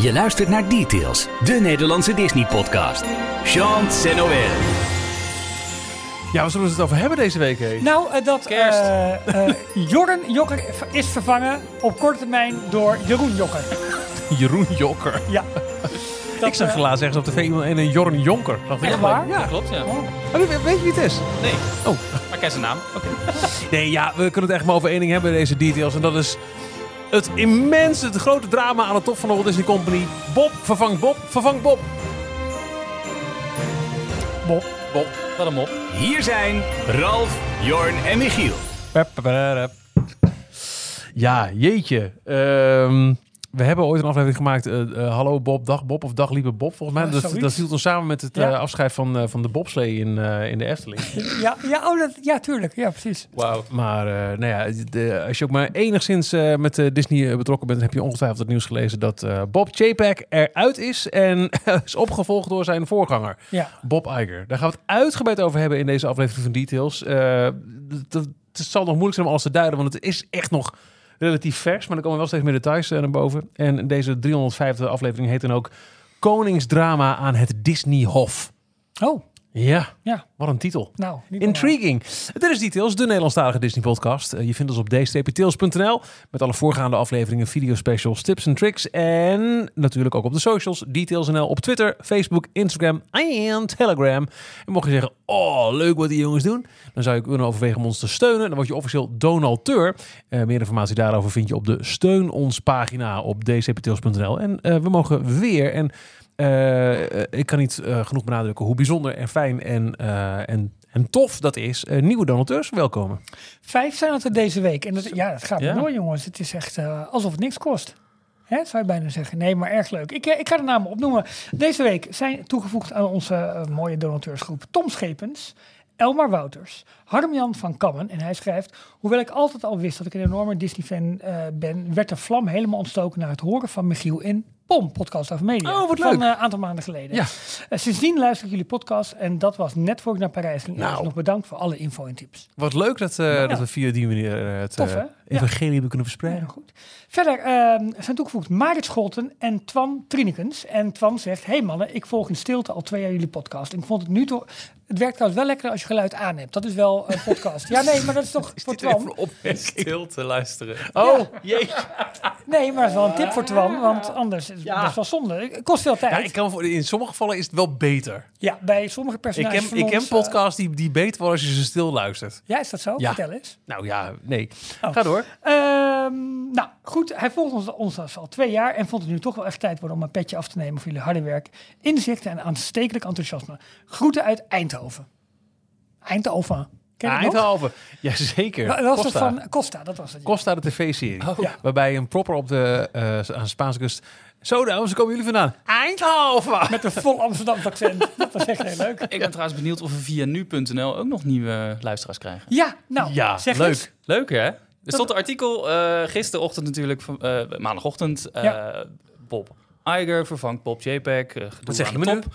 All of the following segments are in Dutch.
Je luistert naar Details, de Nederlandse Disney-podcast. Jean Noël. Ja, waar zullen we het over hebben deze week? hé? Nou, eh, dat Kerst. eh, eh, Jorren Jokker is vervangen op korte termijn door Jeroen Jokker. Jeroen Jokker. Ja. ik zag eh, laatst ergens op tv iemand en een Jorn Jonker. Dacht ik, Echt ja, waar? Ja. Dat klopt, ja. Oh. Oh, weet weet je wie het is? Nee, Oh. maar ik ken zijn naam. Oké. Nee, ja, we kunnen het echt maar over één ding hebben, deze details. En dat is het immense, het grote drama aan de top van de Walt Disney Company. Bob vervangt Bob, vervangt Bob. Bob. Bob, wat een mop. Hier zijn Ralf, Jorn en Michiel. Ja, jeetje. Ehm, we hebben ooit een aflevering gemaakt. eh, eh, Hallo Bob, dag Bob of dag lieve Bob. Volgens mij. Ja, dat, dat hield ons samen met het Ja. eh, afscheid van, van de bobslee in, in de Efteling. Ja, ja, oh, dat, ja, tuurlijk. Ja, precies. Wauw. Maar nou ja, de, als je ook maar enigszins met Disney betrokken bent, heb je ongetwijfeld het nieuws gelezen dat Bob Chapek eruit is en is opgevolgd door zijn voorganger, Ja. Bob Iger. Daar gaan we het uitgebreid over hebben in deze aflevering van Details. Het zal nog moeilijk zijn om alles te duiden, want het is echt nog relatief vers, maar er komen wel steeds meer details eh, naar boven. En deze 350 aflevering heet dan ook Koningsdrama aan het Disneyhof. Oh, Ja, ja. wat een titel. Nou. Intriguing. Dit is Details, de Nederlandstalige Disney-podcast. Eh, je vindt ons op d-details.nl met alle voorgaande afleveringen, videospecials, tips en tricks. En natuurlijk ook op de socials, Details.nl op Twitter, Facebook, Instagram en Telegram. En mocht je zeggen, oh, leuk wat die jongens doen, dan zou je kunnen overwegen om ons te steunen. Dan word je officieel donateur. Eh, meer informatie daarover vind je op de Steun ons pagina op dcptails.nl. En eh, we mogen weer, en ik kan niet eh, genoeg benadrukken hoe bijzonder en fijn en, eh, en, en tof dat is. eh, nieuwe donateurs welkomen. Vijf zijn het er deze week. En dat, ja, dat gaat Ja. door, jongens. Het is echt eh, alsof het niks kost. Hè, zou je bijna zeggen. Nee, maar erg leuk. Ik, eh, ik ga de namen opnoemen. Deze week zijn toegevoegd aan onze eh, mooie donateursgroep Tom Schepens, Elmar Wouters, Harmjan van Kammen. En hij schrijft, hoewel ik altijd al wist dat ik een enorme Disney-fan eh, ben, werd de vlam helemaal ontstoken naar het horen van Michiel in POM, podcast over media. Oh, wat Van leuk. eh, een aantal maanden geleden. Ja. Eh, sindsdien luister ik jullie podcast en dat was net voor ik naar Parijs ging. Nou. Dus nog bedankt voor alle info en tips. Wat leuk dat, dat we via die manier het Tof? Ja. evangelie hebben kunnen Ja, verspreiden. goed. Verder ehm, zijn toegevoegd Marit Scholten en Twan Trinikens. En Twan zegt, hey mannen, ik volg in stilte al twee jaar jullie podcast. Ik vond het nu toch... Het werkt trouwens wel lekker als je geluid aan hebt. Dat is wel een podcast. ja, nee, maar dat is toch voor Twan? Stil te luisteren. Oh, jeetje. Nee, maar dat is wel een tip voor Twan, want anders is het best wel zonde. Het kost veel tijd. Ja, Ja, ik kan, voor- in sommige gevallen is het wel beter. bij sommige Ik personages ken, van ik ken ons, eh, podcasts die, die beter worden als je ze stil luistert. ja, is dat zo? Ja. Vertel eens. Nou ja, nee. Oh. Ga door. Ehm, nou, goed. Hij volgt ons, ons dus al twee jaar en vond het nu toch wel echt tijd worden om een petje af te nemen voor jullie harde werk, inzichten en aanstekelijk enthousiasme. Groeten uit Eindhoven. Eindhoven. Ken? Eindhoven. Jazeker. Dat was het Costa. van Costa, dat was het. ja. Costa de tv-serie. Ja. Waarbij een propper op de, eh, aan de Spaanse kust... Zo dames, waar komen jullie vandaan? Eindhoven! Met een vol Amsterdamse accent. Dat was echt heel leuk. Ik ben trouwens benieuwd of we via nu.nl ook nog nieuwe luisteraars krijgen. Ja, nou, Ja, zeg leuk. eens. Leuk hè? Er stond een artikel uh, gisterochtend natuurlijk, van, eh, maandagochtend. eh, Ja. Bob Iger vervangt Bob JPEG. Uh, Wat zeg je aan me nu? top.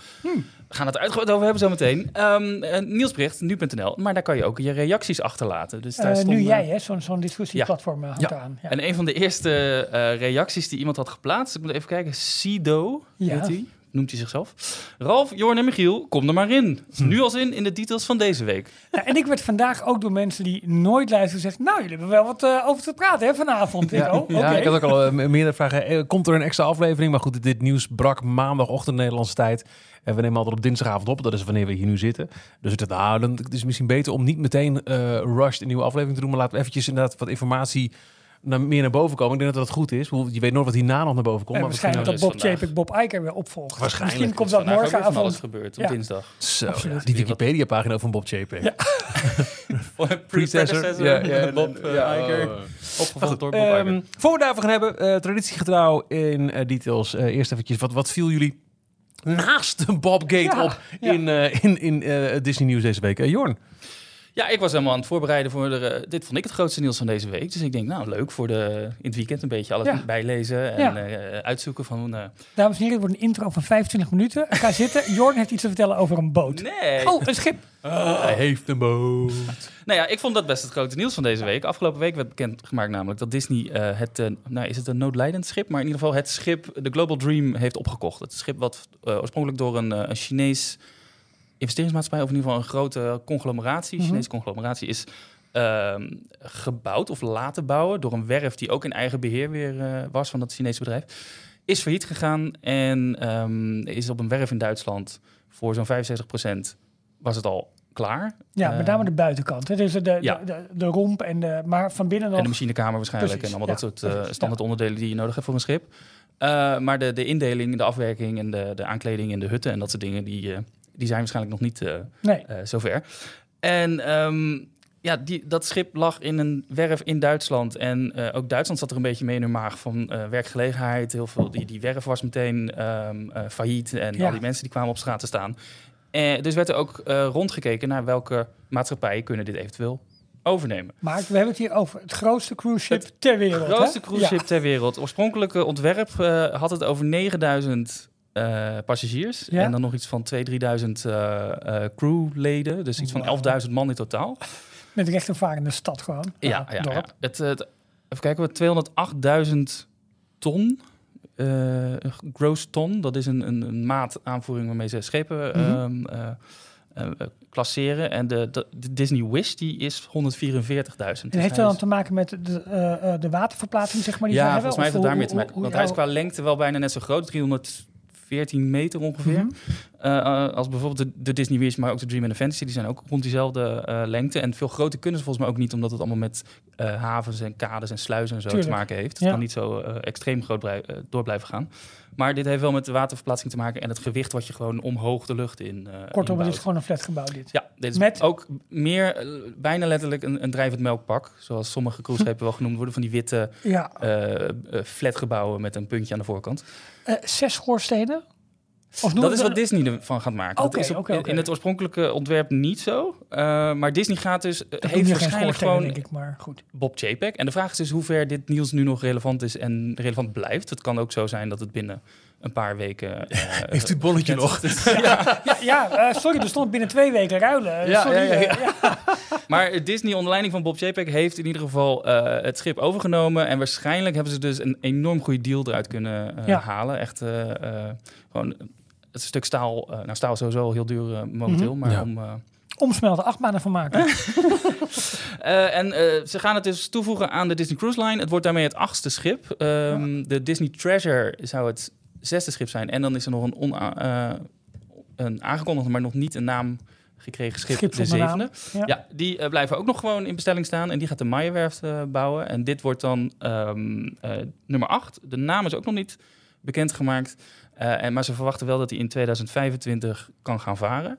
We gaan het uitgebreid over hebben zometeen. Um, uh, nieuwsbericht, nu.nl. Maar daar kan je ook je reacties achterlaten. Dus daar Eh, stond, nu jij, hè? Zo'n zo'n discussieplatform hangt Ja. eraan. Ja. En een van de eerste uh, reacties die iemand had geplaatst, ik moet even kijken, Sido, Ja. heet noemt hij zichzelf. Ralf, Jorn en Michiel, kom er maar in. Hm. Nu als in in de details van deze week. Ja, en ik werd vandaag ook door mensen die nooit luisteren gezegd... nou, jullie hebben wel wat uh, over te praten hè, vanavond. Ja, Ik, ja, ik had ook al uh, meerdere vragen. Eh, Komt er een extra aflevering? Maar goed, dit, nieuws brak maandagochtend Nederlandse tijd. En we nemen altijd op dinsdagavond op. Dat is wanneer we hier nu zitten. Dus ik dacht, nou, dan het is misschien beter om niet meteen uh, rushed een nieuwe aflevering te doen. Maar laten we eventjes inderdaad wat informatie naar, meer naar boven komen. Ik denk dat dat goed is. Je weet nooit wat hierna nog naar boven komt. En maar waarschijnlijk misschien- dat Bob. Chapek Bob Iker weer opvolgt. Waarschijnlijk. Misschien komt Dus dat weer van alles morgenavond. gebeurd op Ja. dinsdag. Zo, ja, die Wikipedia-pagina van Bob JPEG. Ja. Predecessor, Ja, ja, Bob uh, ja. Opgevolgd door Bob Ehm, voor we daarvoor gaan hebben, uh, traditiegetrouw in uh, details. Uh, eerst eventjes, wat, wat viel jullie naast de Bobgate Ja, op ja. in, uh, in, in uh, Disney Nieuws deze week? Uh, Jorn? Ja, ik was helemaal aan het voorbereiden voor de, eh, dit vond ik het grootste nieuws van deze week. Dus ik denk, nou leuk voor de, in het weekend een beetje alles Ja. bijlezen en Ja. eh, uitzoeken van... eh, Dames en heren, het wordt een intro van 25 minuten. Ga zitten. Jordan heeft iets te vertellen over een boot. nee! Oh, een schip. Hij heeft een boot. Nou ja, ik vond dat best het grote nieuws van deze week. Afgelopen week werd bekendgemaakt namelijk dat Disney eh, het, nou is het een noodlijdend schip, maar in ieder geval het schip, de Global Dream, heeft opgekocht. Het schip wat oorspronkelijk door een, eh, een Chinees investeringsmaatschappij, of in ieder geval een grote conglomeratie, Mhm. Chinese conglomeratie, is ehm, gebouwd of laten bouwen door een werf die ook in eigen beheer weer eh, was van dat Chinese bedrijf. Is failliet gegaan en ehm, is op een werf in Duitsland voor zo'n 65% was het al klaar. Ja, met name de buitenkant. hè. Dus de, de, Ja. de, de romp en de... Maar van binnen nog... En de machinekamer waarschijnlijk. Precies, en allemaal ja, dat soort precies, standaard onderdelen die je nodig hebt voor een schip. Eh, maar de, de indeling, de afwerking en de, de aankleding en de hutten en dat soort dingen, die, eh, die zijn waarschijnlijk nog niet eh, Nee. eh, zover. En ehm, ja, die, dat schip lag in een werf in Duitsland. En eh, ook Duitsland zat er een beetje mee in hun maag van werkgelegenheid. Heel veel, die, die werf was meteen ehm, eh, failliet en Ja. al die mensen die kwamen op straat te staan. Eh, dus werd er ook rondgekeken naar welke maatschappijen kunnen dit eventueel overnemen. Maar we hebben het hier over het grootste cruise ship ter wereld. grootste hè? cruiseschip ter wereld. Oorspronkelijke ontwerp had het over 9000 eh, passagiers. Ja. En dan nog iets van 2.000, 3.000 eh, eh, crewleden. Dus iets van Wauw. 11.000 man in totaal. Met recht en vaar in de stad gewoon. Ja, ja, ja. Het, het- even kijken, wat 208.000 ton. eh, gross ton, dat is een, een, een maat aanvoering waarmee ze schepen Mhm. ehm, eh, eh, eh, klasseren. En de, de, de Disney Wish die is 144.000. En heeft dat dan te maken met de, eh, de waterverplaatsing, zeg maar, die ja, volgens mij heeft het daarmee te maken. Want hij is qua lengte wel bijna net zo groot, 314 meter ongeveer. Mhm. Eh, als bijvoorbeeld de, de Disney Wish, maar ook de Dream the Fantasy. Die zijn ook rond diezelfde eh, lengte. En veel groter kunnen ze volgens mij ook niet, omdat het allemaal met eh, havens en kades en sluizen en zo Tuurlijk. te maken heeft. Het Ja. kan niet zo eh, extreem groot blij- eh, door blijven gaan. Maar dit heeft wel met de waterverplaatsing te maken en het gewicht wat je gewoon omhoog de lucht in. eh Kortom, het is gewoon een flatgebouw dit. Ja, dit is Met- ook meer, eh, bijna letterlijk een, een drijvend melkpak. Zoals sommige cruiseschepen wel genoemd worden. Van die witte Ja, eh, eh, flatgebouwen met een puntje aan de voorkant. Eh, zes schoorstenen? Of Dat is wat Disney ervan gaat maken. Oké, dat is op- in het oorspronkelijke ontwerp niet zo. Eh, maar Disney gaat dus, eh, Dat heeft waarschijnlijk gewoon denk ik, maar goed. Bob JPEG. En de vraag is dus hoe ver dit nieuws nu nog relevant is en relevant blijft. Het kan ook zo zijn dat het binnen een paar weken... eh, Heeft u het bonnetje nog? Ja, ja eh, sorry, er stond binnen twee weken ruilen. Ja, sorry, ja, ja, ja. eh, ja. Maar Disney onder leiding van Bob JPEG heeft in ieder geval eh, het schip overgenomen. En waarschijnlijk hebben ze dus een enorm goede deal eruit kunnen eh, Ja. halen. Echt gewoon het stuk staal. nou, staal is sowieso heel duur momenteel. Mhm. Maar Ja. om... eh, Omsmelten, acht banen van maken. Eh, en eh, ze gaan het dus toevoegen aan de Disney Cruise Line. Het wordt daarmee het achtste schip. Ehm, De Disney Treasure zou het zesde schip zijn. En dan is er nog een, ona- eh, een aangekondigde, maar nog niet een naam gekregen schip, Schip de zevende. Ja. Ja, die eh, blijven ook nog gewoon in bestelling staan. En die gaat de Maaienwerft eh, bouwen. En dit wordt dan ehm, eh, nummer acht. De naam is ook nog niet bekendgemaakt. En, maar ze verwachten wel dat hij in 2025 kan gaan varen.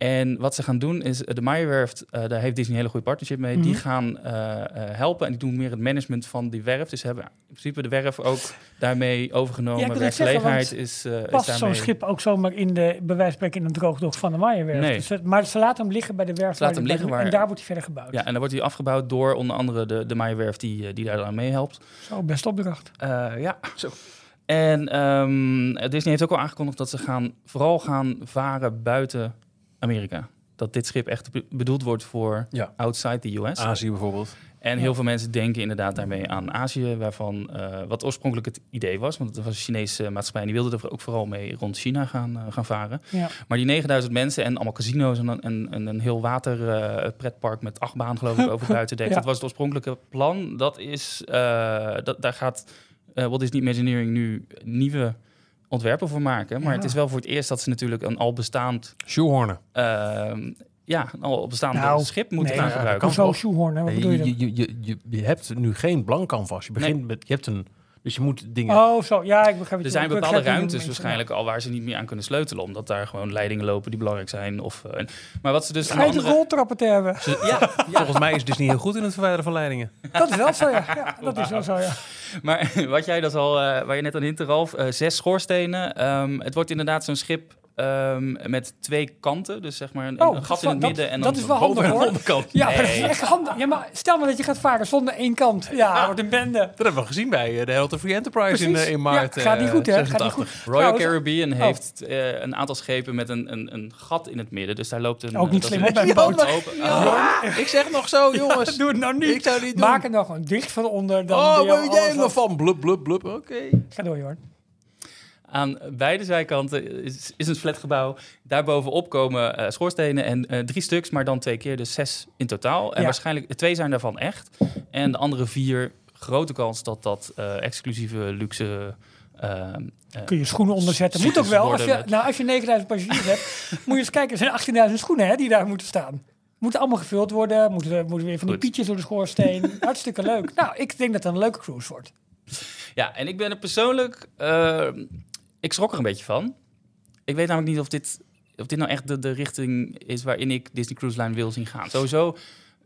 En wat ze gaan doen is, eh, de Maaienwerft, eh daar heeft Disney een hele goede partnership mee. Mhm. Die gaan eh, helpen en die doen meer het management van die werf. Dus ze hebben in principe de werf ook daarmee overgenomen. Ja, zeggen, Werkgelegenheid is, is Past zo'n schip ook zomaar in de bewijsplek in een droogdok van de Maaienwerf? Nee. Dus het- maar ze laten hem liggen bij de werf. Waar hem liggen bij de- waar- En daar wordt hij verder gebouwd. Ja, en dan wordt hij afgebouwd door onder andere de, de Maaienwerf die, die daar aan meehelpt. Zo, best opdracht. Ja, zo. En ehm, Disney heeft ook al aangekondigd dat ze gaan, vooral gaan varen buiten Amerika. Dat dit schip echt be- bedoeld wordt voor Ja. outside the US. Azië bijvoorbeeld. En heel veel mensen denken inderdaad daarmee aan Azië, waarvan eh, wat oorspronkelijk het idee was. Want het was een Chinese maatschappij en die wilde er ook vooral mee rond China gaan, eh, gaan varen. Ja. Maar die 9000 mensen en allemaal casino's en, en, en een heel waterpretpark met acht baan geloof ik over het buitendek. Ja. Dat was het oorspronkelijke plan. Dat is, eh, dat, daar gaat eh Walt Disney Imagineering nu nieuwe ontwerpen voor maken. Maar Ja. het is wel voor het eerst dat ze natuurlijk een al bestaand, Shoehornen. ehm, ja, een al bestaand Nou, schip moeten nee, gaan ja, gebruiken. dat kan Hoezo shoehorn? Wat Je, bedoel je, je, je, je hebt nu geen blank canvas. Je begint met, je hebt een, dus je moet dingen. Oh, zo. Ja, ik begrijp het. Er zijn bepaalde het ruimtes niet. waarschijnlijk al waar ze niet meer aan kunnen sleutelen. Omdat daar gewoon leidingen lopen die belangrijk zijn. Of, eh, en- maar wat ze dus Schijnt andere... roltrappen te hebben. Ze- ja, Volgens mij is Disney heel goed in het verwijderen van leidingen. Dat is wel zo, ja. ja dat is wel zo, ja. maar wat jij dus al, eh, waar je net aan hintte, Ralf, eh, zes schoorstenen. Ehm, het wordt inderdaad zo'n schip. Ehm, met twee kanten. Dus zeg maar een, Oh, een dat gat in het midden. dat- en dat dan is wel Boven handig en hoor. onderkant. Ja, maar dat Nee. is echt handig. Ja, maar stel maar dat je gaat varen zonder één kant. Ja, dat wordt een bende. Dat hebben we gezien bij eh, de Delta Free Enterprise in, Precies. eh, in maart. Ja, gaat niet eh, goed, hè? Gaat niet 86. goed. Royal Trouwens- Caribbean Oh. heeft een aantal schepen met een, een, een gat in het midden. Dus daar loopt een... Ook niet dat slim is op bij een Ja, boot. maar- open- Ah, Ik zeg nog zo, jongens. Doe het nou niet. Ik zou niet doen. Maak het nog gewoon dicht van onder. Dan oh, weet jij af. van? Blub, blub, blub. Oké. Ga door, Jorn. Aan beide zijkanten is, is een flatgebouw. Daarbovenop komen eh, schoorstenen en eh, drie stuks, maar dan twee keer, dus zes in totaal. En Ja. waarschijnlijk twee zijn daarvan echt. En de andere vier, grote kans dat dat eh, exclusieve luxe... eh, eh, Kun je schoenen onderzetten. Moet ook wel. Als je, met- nou, als je 9000 passagiers hebt, moet je eens kijken. Er zijn 18.000 schoenen hè, die daar moeten staan. Moeten allemaal gevuld worden. Moeten, moeten weer van die Goed. pietjes door de schoorsteen. Hartstikke leuk. Nou, ik denk dat het een leuke cruise wordt. Ja, en ik ben er persoonlijk... eh, ik schrok er een beetje van. Ik weet namelijk niet of dit, of dit nou echt de, de richting is waarin ik Disney Cruise Line wil zien gaan. Sowieso,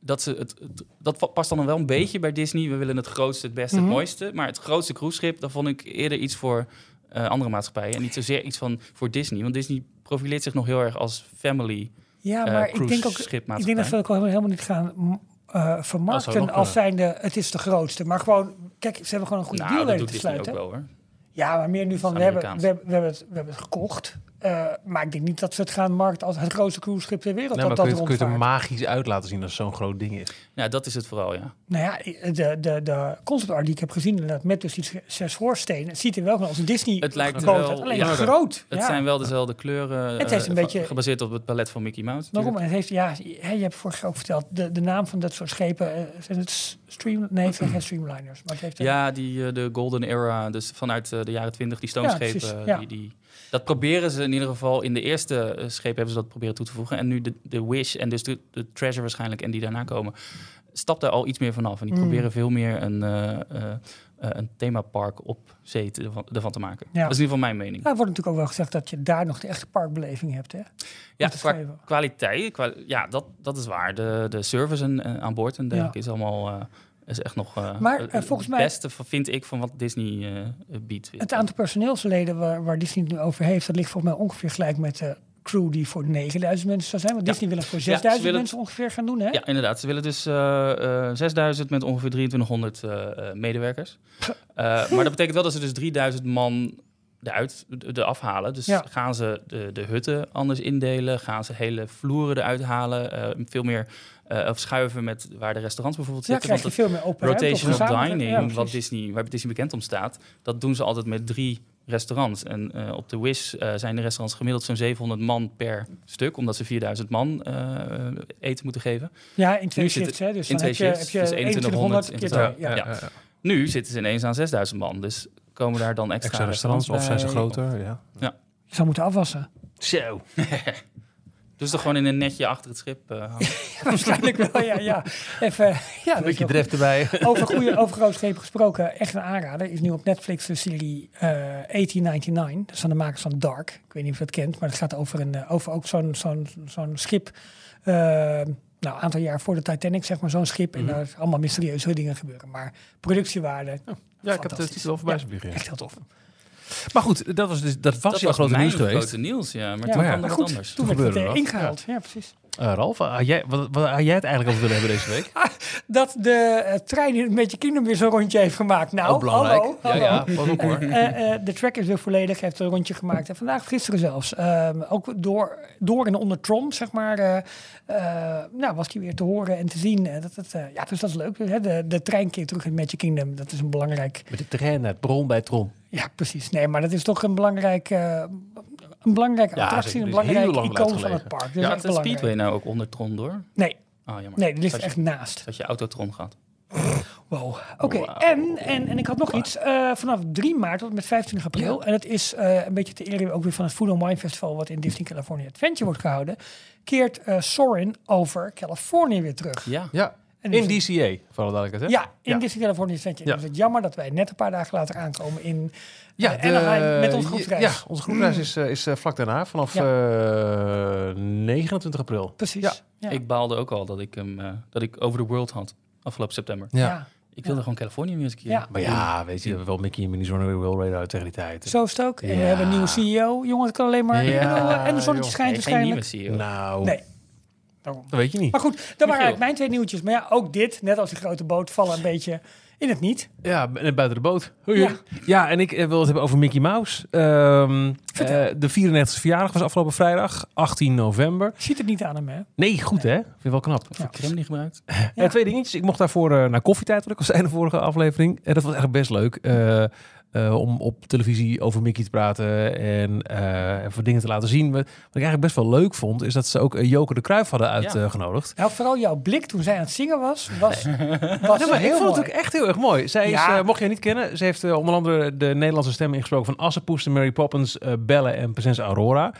dat, ze het, het- dat past dan wel een beetje bij Disney. We willen het grootste, het beste, Mhm. het mooiste. Maar het grootste cruiseschip, dat vond ik eerder iets voor eh, andere maatschappijen. En niet zozeer iets van voor Disney. Want Disney profileert zich nog heel erg als family Ja, eh maar ik denk ook... Ik denk dat we ook helemaal niet gaan Dat vermarkten als zijnde het is de grootste. Maar gewoon, kijk, ze hebben gewoon een goede Nou, deal dat weten doet te Disney ook sluiten. wel hoor. Ja, maar meer nu van, we hebben, we, hebben, we, hebben het, we hebben het gekocht. Eh, maar ik denk niet dat ze het gaan markten als het grootste cruiseschip ter wereld. Nee, maar dat kun je, dat het- kun je het er magisch uit laten zien als zo'n groot ding is. Ja, dat is het vooral, ja. Nou ja, de, de, de concept art die ik heb gezien, inderdaad, met dus die zes voorstenen, het ziet er wel gewoon als een Disney Het lijkt boot wel-. Alleen ja. groot. Het ja. zijn wel dezelfde kleuren. Het heeft eh, een beetje- gebaseerd op het palet van Mickey Mouse. Waarom? natuurlijk. Het heeft, ja, hè, je hebt vorig jaar ook verteld, de, de naam van dat soort schepen, eh, zijn het stream, nee, het zijn geen streamliners, maar het heeft Ja, die, de Golden Era, dus vanuit de jaren 20, die stoomschepen. precies, ja. die, die, dat proberen ze in ieder geval in de eerste eh, schepen hebben ze dat proberen toe te voegen. En nu de, de Wish en dus de, de Treasure waarschijnlijk en die daarna komen, stapt daar al iets meer vanaf. En die Mm. proberen veel meer een, eh, eh, een themapark op zee te, ervan, te maken. Ja. Dat is in ieder geval mijn mening. Nou, er wordt natuurlijk ook wel gezegd dat je daar nog de echte parkbeleving hebt, hè? Ja, qua kwaliteit, kwa- ja, dat, dat is waar. De, de service en, aan boord en dergelijke is allemaal is echt nog eh, Maar, het- eh, volgens mij- het beste van- vind ik van wat Disney eh, biedt. Het aantal personeelsleden waar, waar Disney het nu over heeft, dat ligt volgens mij ongeveer gelijk met de crew die voor 9000 mensen zou zijn. Want Ja. Disney wil het voor ze 6000 willen- mensen ongeveer gaan doen, hè? Ja, inderdaad. Ze willen dus eh, eh, 6000 met ongeveer 2300 eh, eh, medewerkers. Maar dat betekent wel dat ze dus 3000 man eruit de, de afhalen. Dus Ja. gaan ze de, de hutten anders indelen? Gaan ze hele vloeren eruit halen? veel meer eh, of schuiven met waar de restaurants bijvoorbeeld Ja, zitten. krijg je Want veel meer open Rotational dining, ja, wat. Disney, waar Disney bekend om staat, dat doen ze altijd met drie restaurants. En eh, op de Wish eh, zijn de restaurants gemiddeld zo'n 700 man per stuk, omdat ze 4000 man eh, eten moeten geven. Ja, in twee shifts, hè? Dus in heb twee je, shifts, heb je dus 2100 keer 2100 twee. Ja. ja. Nu zitten ze ineens aan 6000 man, dus komen daar dan extra, Extra restaurants of zijn ze groter? Ja. Je zou moeten afwassen. Zo. Dus toch gewoon in een netje achter het schip eh, hangen. Waarschijnlijk wel, ja. ja. Even, ja Een beetje wel dreft erbij. over, goede, over groot schepen gesproken, echt een aanrader. Is nu op Netflix de serie eh 1899. Dat is van de makers van Dark. Ik weet niet of je dat kent, maar het gaat over, een, eh, over ook zo'n zo'n zo'n schip. nou, een aantal jaar voor de Titanic, zeg maar, zo'n schip. En daar is allemaal mysterieuze dingen gebeuren. Maar productiewaarde, Ja, ik heb het Fantastisch. titel wel voorbij zien echt heel tof. Maar goed, dat was, dus, dat was dat jouw was grote nieuws geweest. grote nieuws, ja. Maar Ja, toen maar kwam er goed, anders. toen werd het eh, ingehaald. Ja, precies. Eh, Ralf, had jij, wat, wat, had jij het eigenlijk over willen hebben deze week? Dat de eh, trein in het Magic Kingdom weer zo'n rondje heeft gemaakt. Nou, Ook belangrijk. hallo. Ja, hallo. ja, pas op hoor. Eh, de track is weer volledig, heeft een rondje gemaakt. En vandaag, gisteren zelfs, ehm, ook door, door en onder Tron, zeg maar, nou, was hij weer te horen en te zien. Dat, het, eh, ja, dus dat is leuk. Hè? De, de trein keer terug in het Magic Kingdom, dat is een belangrijk... Met de trein naar het bron bij Tron. Ja, precies. Nee, maar dat is toch een belangrijk... een belangrijke Ja, attractie, een belangrijke lang icoon van het park. Dus Ja, dat belangrijk. Speedway nou ook onder Tron door? Nee, Oh, jammer. nee, die ligt Dat echt naast. dat je Autotron gaat. Wow. Oké, en, en, en ik had nog iets. eh, vanaf 3 maart tot en met 25 april. En het is eh, een beetje te ere ook weer van het Food and Wine Festival... wat in Disney California Adventure wordt gehouden. Keert eh Sorin over Californië weer terug. Ja. Ja, En in dus- DCA, voor de duidelijkheid. hè? Ja, in Ja. Disney California Adventure. Ja. Dus het is jammer dat wij net een paar dagen later aankomen in Ja, eh, Anaheim met onze groepsreis. Ja, onze groepsreis is, eh, is eh, vlak daarna, vanaf eh, 29 april. Precies. Ja. Ja. Ik baalde ook al dat ik hem eh, dat ik Over the World had afgelopen september. Ja. Ik wilde gewoon California Music hier. Ja. Maar ja, weet je, we hebben wel Mickey en Minnie Zonne Will Radar tegen die tijd. Zo is het ook. En we hebben een nieuwe CEO. Jongen, het kan alleen maar... En de zonnetje schijnt Nee, geen nieuwe waarschijnlijk. CEO. Nou, Nee. Daarom. dat weet je niet. Maar goed, dat waren eigenlijk mijn twee nieuwtjes. Maar ja, ook dit, net als die grote boot, vallen een beetje in het niet. Ja, en buiten de boot. Ja. Ja, en ik eh, wil het hebben over Mickey Mouse. Ehm, eh, de 94e verjaardag was afgelopen vrijdag, 18 november. Ziet het niet aan hem, hè? Nee, goed hè? Vind je wel knap. Ja. Crème die gebruikt. Eh, twee dingetjes. Ik mocht daarvoor naar koffietijd, wat ik al zei in de vorige aflevering. En dat was echt best leuk. Eh, om op televisie over Mickey te praten en eh even dingen te laten zien. Wat ik eigenlijk best wel leuk vond, is dat ze ook eh, Joke de Kruif hadden uitgenodigd. Nou, vooral jouw blik toen zij aan het zingen was, was, was Ja, maar ik heel vond mooi. het ook echt heel erg mooi. Zij is, Ja. mocht je haar niet kennen, ze heeft onder andere de Nederlandse stem ingesproken van Assepoes, de Mary Poppins, eh, Belle en Prinses Aurora.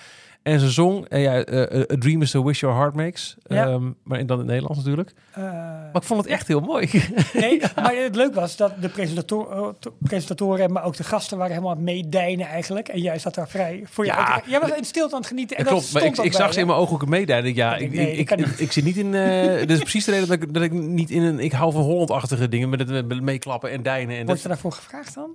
En ze zong, eh, ja, eh, A Dream is a Wish Your Heart Makes. Ja. Ehm, maar dan in het Nederlands natuurlijk. Eh, Maar ik vond het echt heel mooi. nee, maar het leuk was dat de presentator, to- presentatoren, maar ook de gasten waren helemaal aan het meedijnen eigenlijk. En jij zat daar vrij voor je Ja. uit. Jij was in stilte aan het genieten. En dat klopt, maar ik, ook ik bij zag ze in mijn ogen ook meedijden. Ja, Ik nee, ik, ik, zit niet in. dit is precies de reden dat ik, dat ik niet in een. Ik hou van Holland-achtige dingen met het meeklappen en dijnen. En Word je dat, daarvoor gevraagd dan?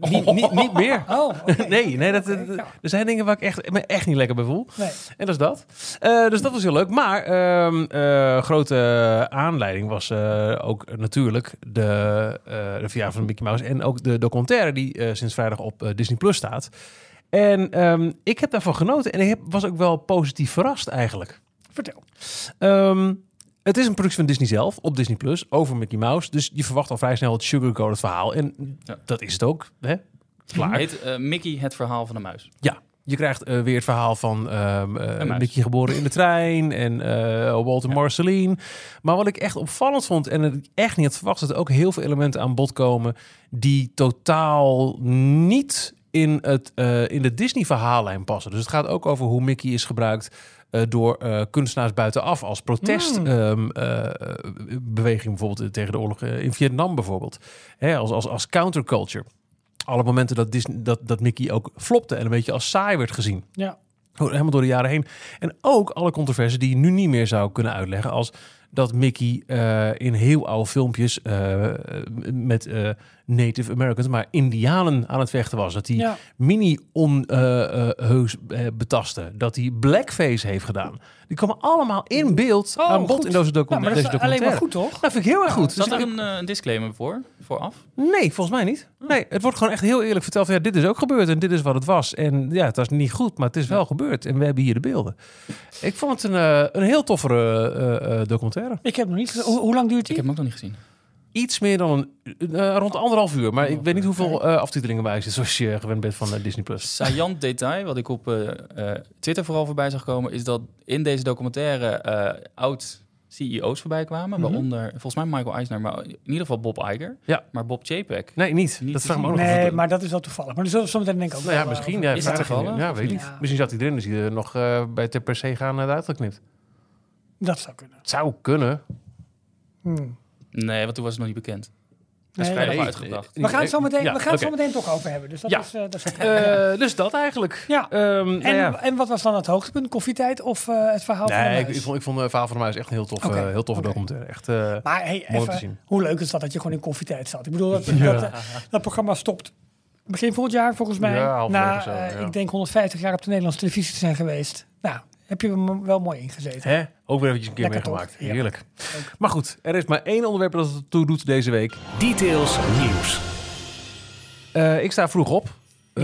Niet, niet, niet meer. Oh. Nee, nee dat, ja. er zijn dingen waar ik echt, me echt niet lekker bij voel. Nee. En dat is dat. Eh, dus dat was heel leuk. Maar ehm eh, grote aanleiding was eh, ook natuurlijk de, de verjaardag van Mickey Mouse. En ook de documentaire die sinds vrijdag op Disney Plus staat. En ehm, ik heb daarvan genoten. En ik heb, was ook wel positief verrast eigenlijk. Vertel. Ehm, het is een productie van Disney zelf op Disney Plus over Mickey Mouse. Dus je verwacht al vrij snel het sugarcoated verhaal. En Ja. dat is het ook. Hè? Klaar. Heet eh, Mickey het verhaal van de muis. Ja, je krijgt eh, weer het verhaal van ehm eh. Mickey geboren in de trein en Walter Marceline. Maar wat ik echt opvallend vond en het echt niet had verwacht, dat er ook heel veel elementen aan bod komen die totaal niet in, het, in de Disney verhaallijn passen. Dus het gaat ook over hoe Mickey is gebruikt eh, door eh, kunstenaars buitenaf als protestbeweging, Mm. beweging bijvoorbeeld tegen de oorlog eh, in Vietnam bijvoorbeeld. Hè, als, als, als counterculture. Alle momenten dat, Disney, dat, dat Mickey ook flopte en een beetje als saai werd gezien. Ja. Helemaal door de jaren heen. En ook alle controverses die je nu niet meer zou kunnen uitleggen. Als dat Mickey eh, in heel oude filmpjes eh, met eh, Native Americans, maar Indianen aan het vechten was. Dat hij Ja. mini onheus eh, betaste. Dat hij blackface heeft gedaan. Die komen allemaal in beeld Oh, aan bod goed. in deze, docu Nou, maar deze dat is alleen documentaire. maar goed, toch? Dat vind ik heel erg goed. Zat Dus er ik- een, eh, een disclaimer voor? Vooraf? Nee, volgens mij niet. Nee, het wordt gewoon echt heel eerlijk verteld. van, Ja, dit is ook gebeurd en dit is wat het was. En ja, het was niet goed, maar het is wel gebeurd. En we hebben hier de beelden. Ik vond het een, eh, een heel toffere eh, eh, documentaire. Ik heb nog niet gezien. Hoe, hoe lang duurt Ik die? heb hem ook nog niet gezien. Iets meer dan een, eh, rond anderhalf uur. Maar ik weet niet hoeveel eh, aftitelingen bij zit, zoals je gewend bent van eh, Disney+. Plus. Saillant detail, wat ik op eh, eh, Twitter vooral voorbij zag komen, is dat in deze documentaire eh, oud CEO's voorbij kwamen. Mhm. Waaronder volgens mij Michael Eisner, maar in ieder geval Bob Iger. Ja. Maar Bob Chapek. Nee, niet. Niet dat vraag ik me ook zien. nog af. Nee, maar dat is wel toevallig. Maar er zullen we zometeen denk ik ook Nou ja, misschien. Ja, Is het toevallig? Ja, weet ik niet? niet. Ja. Misschien zat hij erin, dus hij er nog eh, bij ter per se gaan eruit geknipt. Dat zou kunnen. Het zou kunnen. Hmm. Nee, want toen was het nog niet bekend. Dat is Nee, vrijdag nee. uitgebracht. We gaan het zo meteen, Ja, we gaan het zo meteen toch over hebben. Dus dat Ja. is, eh, dat is. Eh, dus dat eigenlijk. Ja. Ehm, nou en, ja. en wat was dan het hoogtepunt? Koffietijd of eh, het verhaal van de Nee, ik, muis? ik vond, ik vond uh, Verhaal van de Muis echt een heel tof, eh, heel toffe oké. documentaire. Echt, eh, Maar hey, Mooi te even, zien. hoe leuk is dat dat je gewoon in koffietijd zat? Ik bedoel, dat, dat, dat programma stopt begin volgend jaar volgens mij. Na, zo, eh, ja. ik denk 150 jaar op de Nederlandse televisie te zijn geweest. Nou, heb je hem wel mooi ingezeten. hè? Ook weer eventjes een keer Lekker meegemaakt. toch? Ja. Heerlijk. Maar goed, er is maar één onderwerp dat het toe doet deze week. Details nieuws. Eh, ik sta vroeg op. Ja.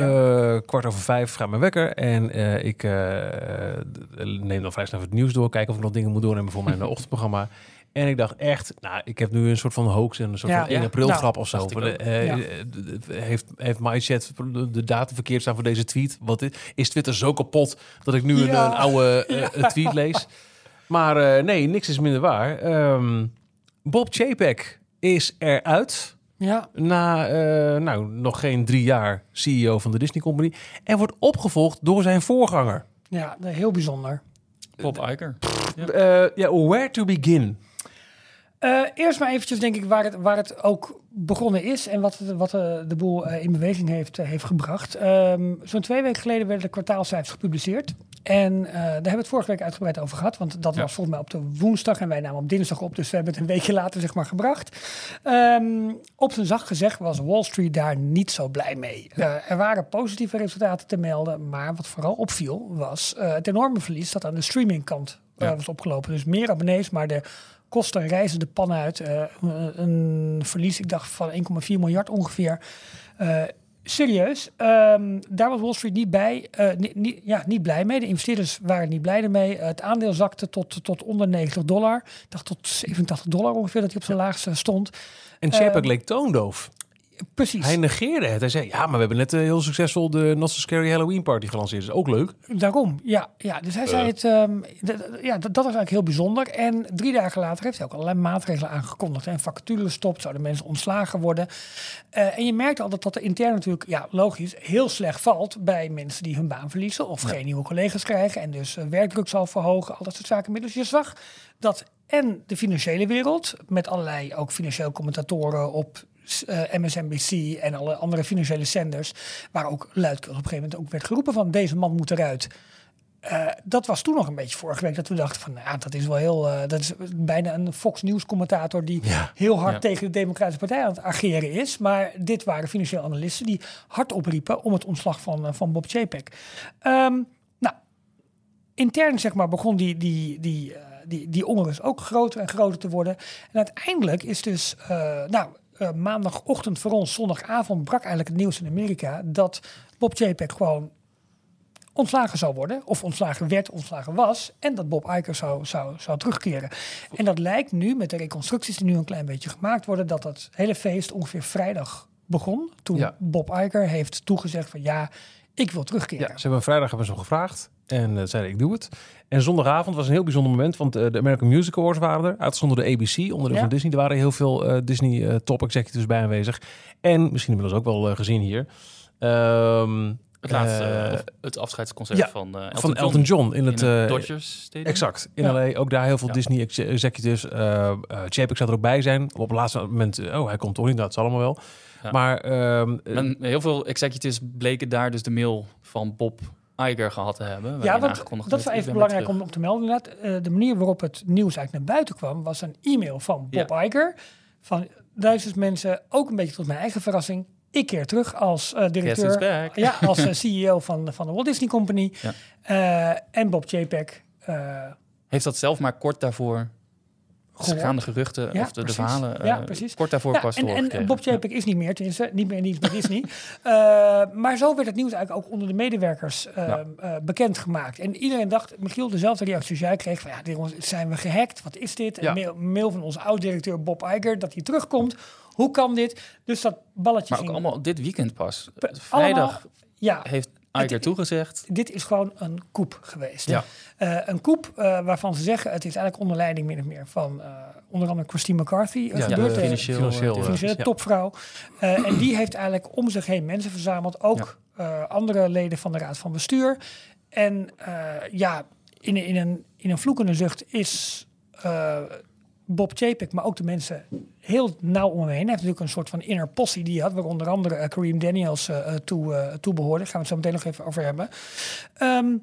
Eh, kwart over vijf gaat mijn wekker. En eh, ik eh, neem dan vrij snel het nieuws door. Kijken of ik nog dingen moet doornemen voor mijn ochtendprogramma. En ik dacht echt, nou, ik heb nu een soort van hoax en een soort Ja, van 1 ja. april Nou, grap of zo. Ja. d- heeft heeft MyChat de, de datum verkeerd staan voor deze tweet? Wat is, is Twitter zo kapot dat ik nu een, Ja. een oude eh, tweet lees? Maar eh, nee, niks is minder waar. Ehm, Bob Chapek is eruit. Ja, Na eh, nou, nog geen drie jaar CEO van de Disney Company. En wordt opgevolgd door zijn voorganger. ja, heel bijzonder. Bob Iger. Ja. Eh, ja, where to begin? Eh, eerst maar eventjes denk ik waar het, waar het ook begonnen is en wat, wat eh, de boel eh, in beweging heeft, heeft gebracht. Ehm, Zo'n twee weken geleden werden de kwartaalcijfers gepubliceerd. En daar hebben we het vorige week uitgebreid over gehad, want dat Ja. was volgens mij op de woensdag en wij namen op dinsdag op, dus we hebben het een weekje later zeg maar gebracht. Ehm, op zijn zacht gezegd was Wall Street daar niet zo blij mee. Er waren positieve resultaten te melden, maar wat vooral opviel was het enorme verlies dat aan de streamingkant Ja. was opgelopen. Dus meer abonnees, maar de kosten reizen de pan uit. Eh, een- een verlies, ik dacht van 1,4 miljard ongeveer. Eh, serieus, ehm, daar was Wall Street niet, bij, eh, niet, niet- ja, niet blij mee. De investeerders waren niet blij ermee. het aandeel zakte tot, tot onder 90 dollar. Ik dacht tot 87 dollar ongeveer dat hij op zijn laagste stond. En Chapek Ehm, leek toondoof. Precies. Hij negeerde het. Hij zei, ja, maar we hebben net eh, heel succesvol de Not So Scary Halloween Party gelanceerd. Dat is ook leuk. Daarom, ja. ja. Dus hij zei Eh. het, ehm, ja, dat, dat was eigenlijk heel bijzonder. En drie dagen later heeft hij ook allerlei maatregelen aangekondigd. En vacatures stopt, zouden mensen ontslagen worden. Eh, en je merkt al dat dat er intern natuurlijk, ja, logisch, heel slecht valt bij mensen die hun baan verliezen of geen nieuwe collega's krijgen. En dus werkdruk zal verhogen, al dat soort zaken. Dus je zag dat en de financiële wereld, met allerlei ook financieel commentatoren op eh, MSNBC en alle andere financiële zenders, waar ook luidkeels op een gegeven moment ook werd geroepen van deze man moet eruit. Eh, dat was toen nog een beetje vorige week dat we dachten van, nou, ja, dat is wel heel, eh, dat is bijna een Fox News commentator die Ja. heel hard Ja. tegen de Democratische Partij aan het ageren is. Maar dit waren financiële analisten die hard opriepen om het ontslag van, van Bob Chapek. Ehm, nou, intern zeg maar begon die, die, die, die, die onrust ook groter en groter te worden. En uiteindelijk is dus, eh, nou, eh, maandagochtend voor ons, zondagavond brak eigenlijk het nieuws in Amerika dat Bob Chapek gewoon ontslagen zou worden, of ontslagen werd, ontslagen was, en dat Bob Iger zou, zou, zou terugkeren. En dat lijkt nu, met de reconstructies die nu een klein beetje gemaakt worden, dat dat hele feest ongeveer vrijdag begon, toen Ja. Bob Iger heeft toegezegd van ja, ik wil terugkeren. Ja, ze hebben vrijdag hebben ze hem gevraagd. En eh, zeiden ik doe het. En zondagavond was een heel bijzonder moment. Want eh, de American Music Awards waren er. Uitgezonden door de ABC, onderdeel Ja. van Disney. Er waren heel veel eh, Disney top executives bij aanwezig. En misschien inmiddels ook wel gezien hier. ehm, Het laatste, het afscheidsconcert ja, van, Elton, van Elton John in het... in het Dodgers Stadium. Exact, in Ja. LA. Ook daar heel veel Ja. Disney ex- executives. uh, Chapek zou er ook bij zijn. Op het laatste moment, oh, hij komt toch niet. Dat zal allemaal wel. Maar ehm, eh, heel veel executives bleken daar dus de mail van Bob Iger gehad te hebben. Ja, want dat is even belangrijk om, om te melden. Eh, de manier waarop het nieuws eigenlijk naar buiten kwam, was een e-mail van Bob Iger. Van duizend mensen, ook een beetje tot mijn eigen verrassing. Ik keer terug als eh, directeur. Ja, als eh, CEO van, van de Walt Disney Company. Ja. En Bob Chapek. eh, Heeft dat zelf maar kort daarvoor Gehoord. gaan de geruchten Ja, of de, verhalen Ja, eh, precies. kort daarvoor ja, pas en, en. Bob Chapek is niet meer, tenminste, niet meer in dienst bij Disney. Maar zo werd het nieuws eigenlijk ook onder de medewerkers eh, bekendgemaakt. En iedereen dacht, Michiel, dezelfde reactie als jij kreeg van, ja, dit zijn we gehackt? Wat is dit? Een mail, mail van onze oud-directeur Bob Iger, dat hij terugkomt. Hoe kan dit? Dus dat balletje Maar ook ging... allemaal dit weekend pas. Vrijdag allemaal- ja, heeft Iger toegezegd. dit is gewoon een koep geweest. Ja. Eh, een koep eh, waarvan ze zeggen, het is eigenlijk onder leiding min of meer van eh, onder andere Christine McCarthy. Ja, gebeurd. de financieel, financieel, financiële topvrouw. Eh, en die heeft eigenlijk om zich heen mensen verzameld. Ook eh, andere leden van de Raad van Bestuur. En eh, ja, in, in, een, in een vloekende zucht is eh, Bob Chapek, maar ook de mensen heel nauw om hem heen. Hij heeft natuurlijk een soort van inner posse die hij had, waar onder andere eh, Kareem Daniels eh, eh, toe, toe behoorde. Daar gaan we het zo meteen nog even over hebben. Ehm,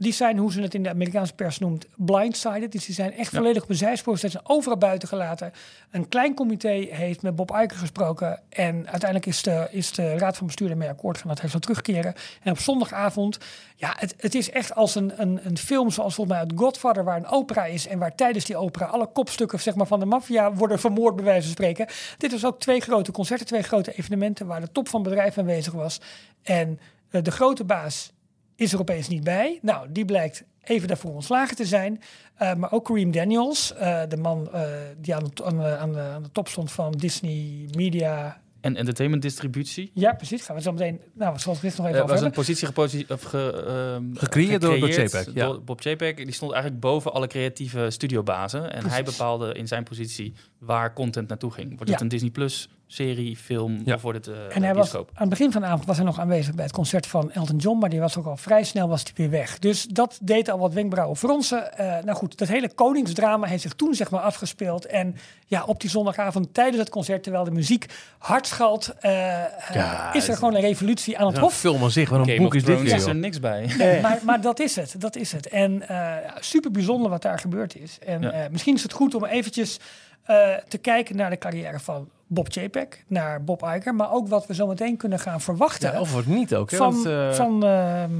die zijn, hoe ze het in de Amerikaanse pers noemt, blindsided. Dus die zijn echt Ja. volledig op een zijspoor. Ze zijn overal buiten gelaten. Een klein comité heeft met Bob Iger gesproken. En uiteindelijk is de, is de raad van bestuur ermee akkoord gaan dat hij zou terugkeren. En op zondagavond, ja, het, het is echt als een, een, een film zoals volgens mij uit Godfather, waar een opera is. En waar tijdens die opera alle kopstukken zeg maar, van de maffia worden vermoord, bij wijze van spreken. Dit was ook twee grote concerten, twee grote evenementen waar de top van bedrijf aanwezig was. En eh, de grote baas is er opeens niet bij. Nou, die blijkt even daarvoor ontslagen te zijn. Uh, maar ook Kareem Daniels, uh, de man uh, die aan de, aan, de, aan, de, aan de top stond van Disney Media. En entertainment distributie. Ja, precies. Gaan we zo meteen. Nou, zoals ik dit nog even Er over was een hebben. positie geposi of ge, um, Gecreëerd door- door Chapek, ja. door Bob Chapek. Die stond eigenlijk boven alle creatieve studiobazen. En hij bepaalde in zijn positie waar content naartoe ging. Wordt Ja. het een Disney Plus serie, film Ja. of wordt het eh En hij was, aan het begin van de avond was hij nog aanwezig bij het concert van Elton John, maar die was ook al vrij snel was die weer weg. Dus dat deed al wat wenkbrauwen fronsen. Eh nou goed, dat hele koningsdrama heeft zich toen zeg maar afgespeeld. En ja, op die zondagavond tijdens het concert, terwijl de muziek hard schalt, eh, Ja, is er gewoon een revolutie aan het Een hof. film aan zich, wat een Game boek is dit is er niks bij. Nee, maar, maar dat is het, dat is het. En eh, super bijzonder wat daar gebeurd is. En Ja. eh, misschien is het goed om eventjes eh, te kijken naar de carrière van Bob Chapek, naar Bob Iger, maar ook wat we zo meteen kunnen gaan verwachten Ja, of wat niet ook. Hè? van, Want, eh, van, ehm,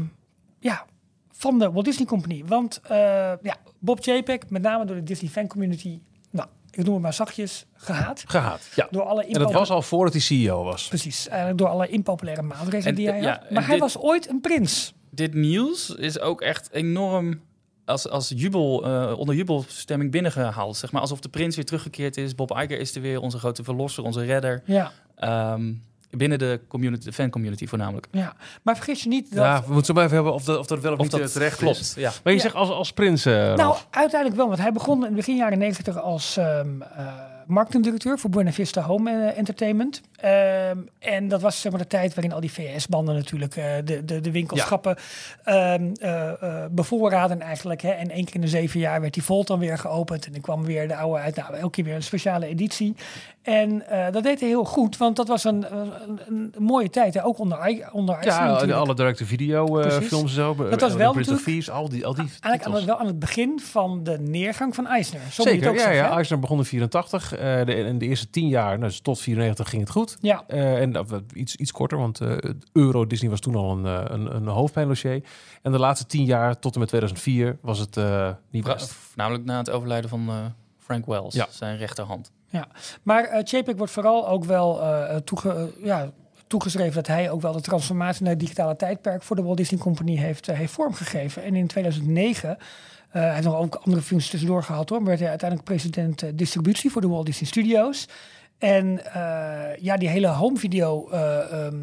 ja, van de Walt Disney Company. Want eh, ja, Bob Chapek, met name door de Disney fan community, nou, ik noem het maar zachtjes, gehaat. gehaat. Ja. Door alle En dat was al voordat hij CEO was. Precies, eigenlijk door alle impopulaire maatregelen En, die hij ja, had. Maar hij dit- was ooit een prins. Dit nieuws is ook echt enorm als, als jubel, eh, onder jubelstemming binnengehaald. Zeg maar, alsof de prins weer teruggekeerd is. Bob Iger is er weer, onze grote verlosser, onze redder. Ja, Ehm, binnen de, community, de fan community voornamelijk. ja. Maar vergeet je niet dat... Ja, we moeten zo maar even hebben of dat, of dat wel of, Of niet eh, dat terecht klopt, is. ja. Maar je Ja. zegt als, als prins, eh, Nou, uiteindelijk wel, want hij begon in het begin jaren 90 als ehm eh, marketingdirecteur voor Buena Vista Home Entertainment. Ehm, en dat was zeg maar de tijd waarin al die VS-banden natuurlijk eh, de, de, de winkelschappen ehm, eh, eh, bevoorraden eigenlijk. Hè. En één keer in de zeven jaar werd die Volt dan weer geopend. En dan kwam weer de oude uit. Nou, elke keer weer een speciale editie. En dat deed hij heel goed, want dat was een, een, een mooie tijd. Hè. Ook onder, onder Eisner ja, natuurlijk. alle directe-video eh, Precies. films en zo. Dat was wel natuurlijk- al die, al die Eigenlijk aan het, wel aan het begin van de neergang van Eisner. Zo Zeker, ook ja, zeggen, ja. Eisner begon in 84. eh de, de eerste tien jaar, nou, dus tot 94 ging het goed. Ja, Eh, en dat was iets, iets korter, want eh, Euro Disney was toen al een, eh, een, een hoofdpijndossier. En de laatste tien jaar, tot en met 2004, was het eh, niet best. Namelijk na het overlijden van eh, Frank Wells, Ja. zijn rechterhand. maar eh Chapek wordt vooral ook wel eh, toege, ja, toegeschreven dat hij ook wel de transformatie naar het digitale tijdperk voor de Walt Disney Company heeft, heeft vormgegeven. En in 2009, eh, hij heeft nog ook andere functies tussendoor gehad hoor, maar werd hij uiteindelijk president distributie voor de Walt Disney Studios. En eh, ja, die hele home video eh, ehm,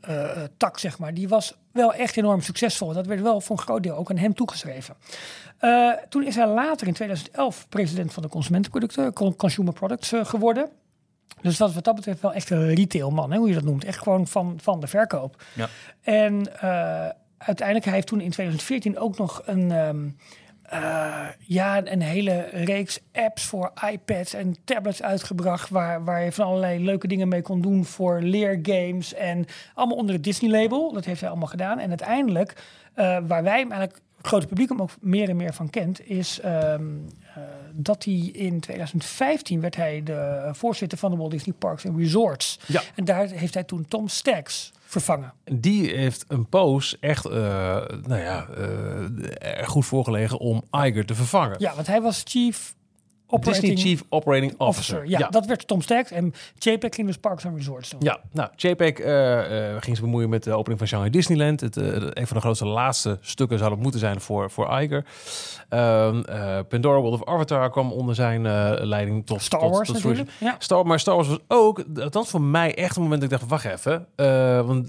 eh, tak, zeg maar, die was wel echt enorm succesvol. Dat werd wel voor een groot deel ook aan hem toegeschreven. Toen is hij later in 2011 president van de consumentenproducten, con- Consumer Products, geworden. Dus dat wat dat betreft wel echt een retailman, hè, hoe je dat noemt. Echt gewoon van, van de verkoop. Ja. En eh, uiteindelijk, hij heeft toen in 2014 ook nog een, ehm, eh, ja, een hele reeks apps voor iPads en tablets uitgebracht. Waar, waar je van allerlei leuke dingen mee kon doen voor leergames. En allemaal onder het Disney-label. Dat heeft hij allemaal gedaan. En uiteindelijk, eh, waar wij hem eigenlijk, het grote publiek hem ook meer en meer van kent, is ehm, eh, dat hij in 2015 werd hij de voorzitter van de Walt Disney Parks and Resorts. Ja. En daar heeft hij toen Tom Staggs vervangen. Die heeft een poos echt eh, nou ja, er goed voorgelegen om Iger te vervangen. Ja, want hij was chief operating Disney Chief Operating Officer. officer. Ja, dat werd Tom Staggs. En JPEG ging dus Parks and Resorts doen. Ja, nou, JPEG eh, eh, ging zich bemoeien met de opening van Shanghai Disneyland. Het, eh, een van de grootste laatste stukken zou het moeten zijn voor, voor Iger. Ehm, eh, Pandora World of Avatar kwam onder zijn leiding tot Star tot, Wars tot. Ja. Star, maar Star Wars was ook, althans voor mij echt een moment dat ik dacht, wacht even. want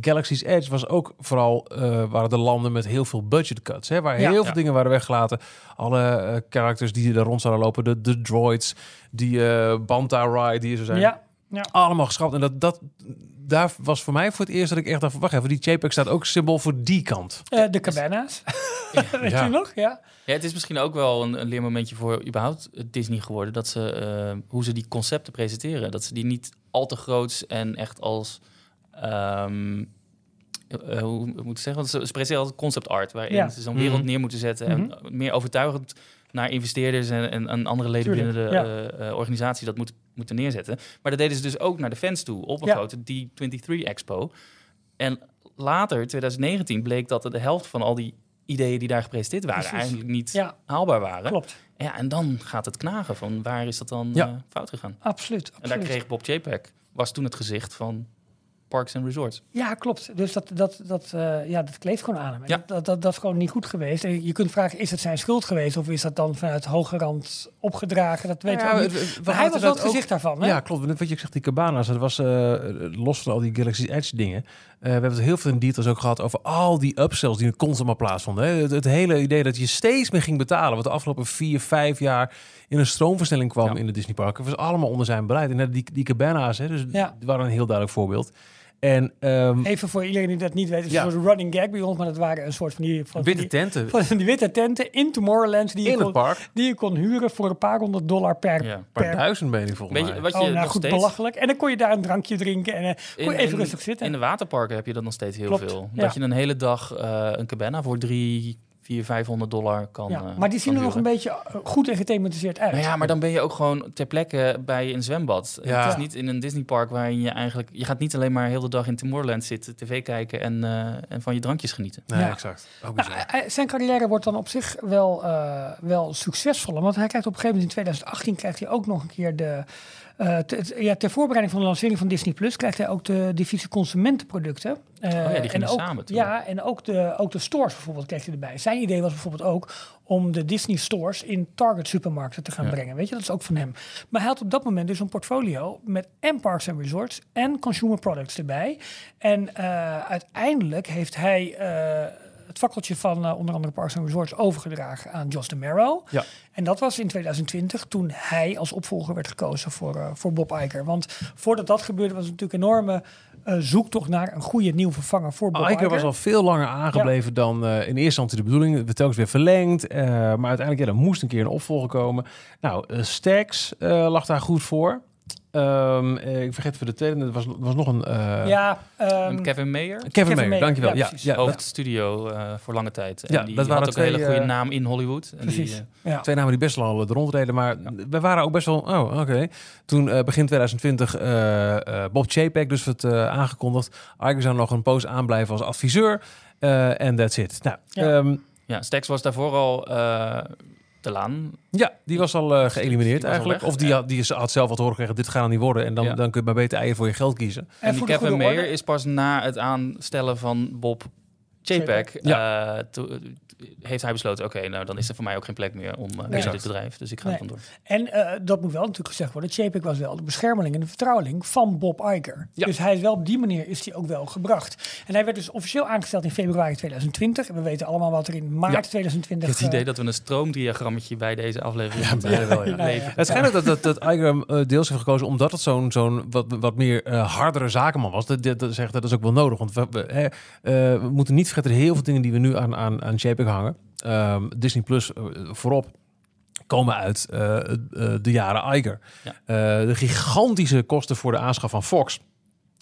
Galaxy's Edge was ook vooral, waren de landen met heel veel budget cuts. Hè, waar heel Ja. veel dingen waren weggelaten. Alle characters die er rond zouden lopen, de, de droids, die eh Banta Ride die er zo zijn. Ja, ja. Allemaal geschrapt. En dat, dat, daar was voor mij voor het eerst dat ik echt dacht, van, wacht even, die JPEG staat ook symbool voor die kant. Eh, de cabana's. Weet Ja. je nog? Ja. Ja, het is misschien ook wel een, een leermomentje voor überhaupt Disney geworden. Dat ze, eh, hoe ze die concepten presenteren. Dat ze die niet al te groots en echt als... ehm, eh, hoe moet ik zeggen? Want ze, ze presenteren altijd concept art. Waarin Ja. ze zo'n wereld Mhm. neer moeten zetten. En meer overtuigend naar investeerders en, en, en andere leden Tuurlijk, binnen de ja. eh, eh, organisatie dat moet, moeten neerzetten. Maar dat deden ze dus ook naar de fans toe. Op een Ja. grote D23 Expo. En later, 2019, bleek dat de helft van al die ideeën die daar gepresenteerd waren... Precies. eigenlijk niet ja, haalbaar waren. klopt. Ja, en dan gaat het knagen van waar is dat dan eh, fout gegaan? Absoluut. En daar absoluut. kreeg Bob JPEG, was toen het gezicht van Parks and Resorts. Ja, klopt. Dus dat, dat, dat, eh, ja, dat kleeft gewoon aan hem. En Ja. Dat, dat, dat is gewoon niet goed geweest. En je kunt vragen, is het zijn schuld geweest? Of is dat dan vanuit hoge rand opgedragen? Dat weten Nou we ja, niet. we- we Maar hij was wel dat het gezicht daarvan. Hè? Ja, klopt. Wat je zegt, die cabana's, dat was eh, los van al die Galaxy Edge dingen. Eh, we hebben het heel veel in details ook gehad over al die upsells die constant maar plaatsvonden. Hè. Het, het hele idee dat je steeds meer ging betalen, wat de afgelopen vier, vijf jaar in een stroomversnelling kwam Ja. in de Disneyparken, was allemaal onder zijn beleid. En net die, die cabana's, hè, dus Ja. die waren een heel duidelijk voorbeeld. En ehm, Even voor iedereen die dat niet weet, het is Ja. een soort running gag bij ons, maar dat waren een soort van die, van witte die, tenten van die witte tenten in Tomorrowland die je, in het kon, park. die je kon huren voor een paar honderd dollar per. Ja. Een paar per duizend ben ik volgens je, mij. wat je oh, nou nog goed, steeds... belachelijk. En dan kon je daar een drankje drinken en eh, kon je In- even in- rustig zitten. In de waterparken heb je dat nog steeds heel Klopt, veel. ja. Dat je een hele dag eh, een cabana voor drie, vier, vijfhonderd dollar kan ja, eh, maar die zien er nog een beetje eh, goed en gethematiseerd uit. Nou ja, maar dan ben je ook gewoon ter plekke bij een zwembad. Ja. Het is niet in een Disneypark waarin je eigenlijk... Je gaat niet alleen maar heel de dag in Tomorrowland zitten, tv kijken en, eh, en van je drankjes genieten. Nee, Ja. exact. Ook Nou, zijn carrière wordt dan op zich wel, eh, wel succesvoller. Want hij krijgt op een gegeven moment in 2018 krijgt hij ook nog een keer de. Eh, te- ja, ter voorbereiding van de lancering van Disney Plus krijgt hij ook de divisie consumentenproducten. Eh, Oh ja, die gingen en ook, samen toen. Ja, en ook de, ook de stores bijvoorbeeld kreeg hij erbij. Zijn idee was bijvoorbeeld ook om de Disney stores in Target supermarkten te gaan Ja. brengen. Weet je, dat is ook van hem. Maar hij had op dat moment dus een portfolio met en Parks and Resorts en consumer products erbij. En eh, uiteindelijk heeft hij het fakkeltje van eh, onder andere Parks and Resorts overgedragen aan Josh DeMero. Ja. En dat was in 2020 toen hij als opvolger werd gekozen voor, eh, voor Bob Iger. Want voordat dat gebeurde was het natuurlijk een enorme eh, zoektocht naar een goede nieuwe vervanger voor Bob Iger. Iker was al veel langer aangebleven dan in eerste instantie de bedoeling. Het werd telkens weer verlengd. maar uiteindelijk, ja, er moest een keer een opvolger komen. Nou, Stax lag daar goed voor. Ehm, eh, ik vergeet voor de tweede, er was, was nog een... eh, Ja, ehm, Kevin Mayer, Kevin, Kevin Mayer, Mayer, dankjewel. ja, Ja, hoofdstudio eh voor lange tijd. En Ja, die dat waren had ook een twee, hele goede naam in Hollywood. En die, precies. ja. Twee namen die best wel al rondreden, maar we waren ook best wel... Oh, oké. Toen eh, begin 2020 eh, eh, Bob Chapek dus het eh, aangekondigd. Iker zou nog een poos aanblijven als adviseur. eh, En that's it. Nou, Ja. ehm, ja, Stax was daarvoor al laan. Ja, die was al eh, geëlimineerd Die was eigenlijk. weg, of die, ja. had, die had zelf wat horen gekregen, dit gaat er niet worden. En dan, Ja. dan kun je maar beter eieren voor je geld kiezen. En, die voor de Kevin Mayer is pas na het aanstellen van Bob Chapek... Ja. eh, to- heeft hij besloten, oké, nou dan is er voor mij ook geen plek meer om eh, Nee. in dit bedrijf. Dus ik ga Nee. vandoor. En eh, dat moet wel natuurlijk gezegd worden. Chapek was wel de beschermeling en de vertrouweling van Bob Iger. Ja. Dus hij is wel op die manier is hij ook wel gebracht. En hij werd dus officieel aangesteld in februari 2020. En we weten allemaal wat er in maart Ja. 2020... Ik heb het idee dat we een stroomdiagrammetje bij deze aflevering wel, ja. Het schijnt dat, dat, dat Iger deels heeft gekozen omdat het zo'n zo'n wat, wat meer eh, hardere zakenman was. Dat, dat, dat, zegt, dat is ook wel nodig. Want we, we, hè, eh, we moeten niet vergeten, heel veel dingen die we nu aan, aan, aan Chapek hangen. Ehm, Disney Plus eh, voorop komen uit eh, eh, de jaren Iger. Ja. Eh, de gigantische kosten voor de aanschaf van Fox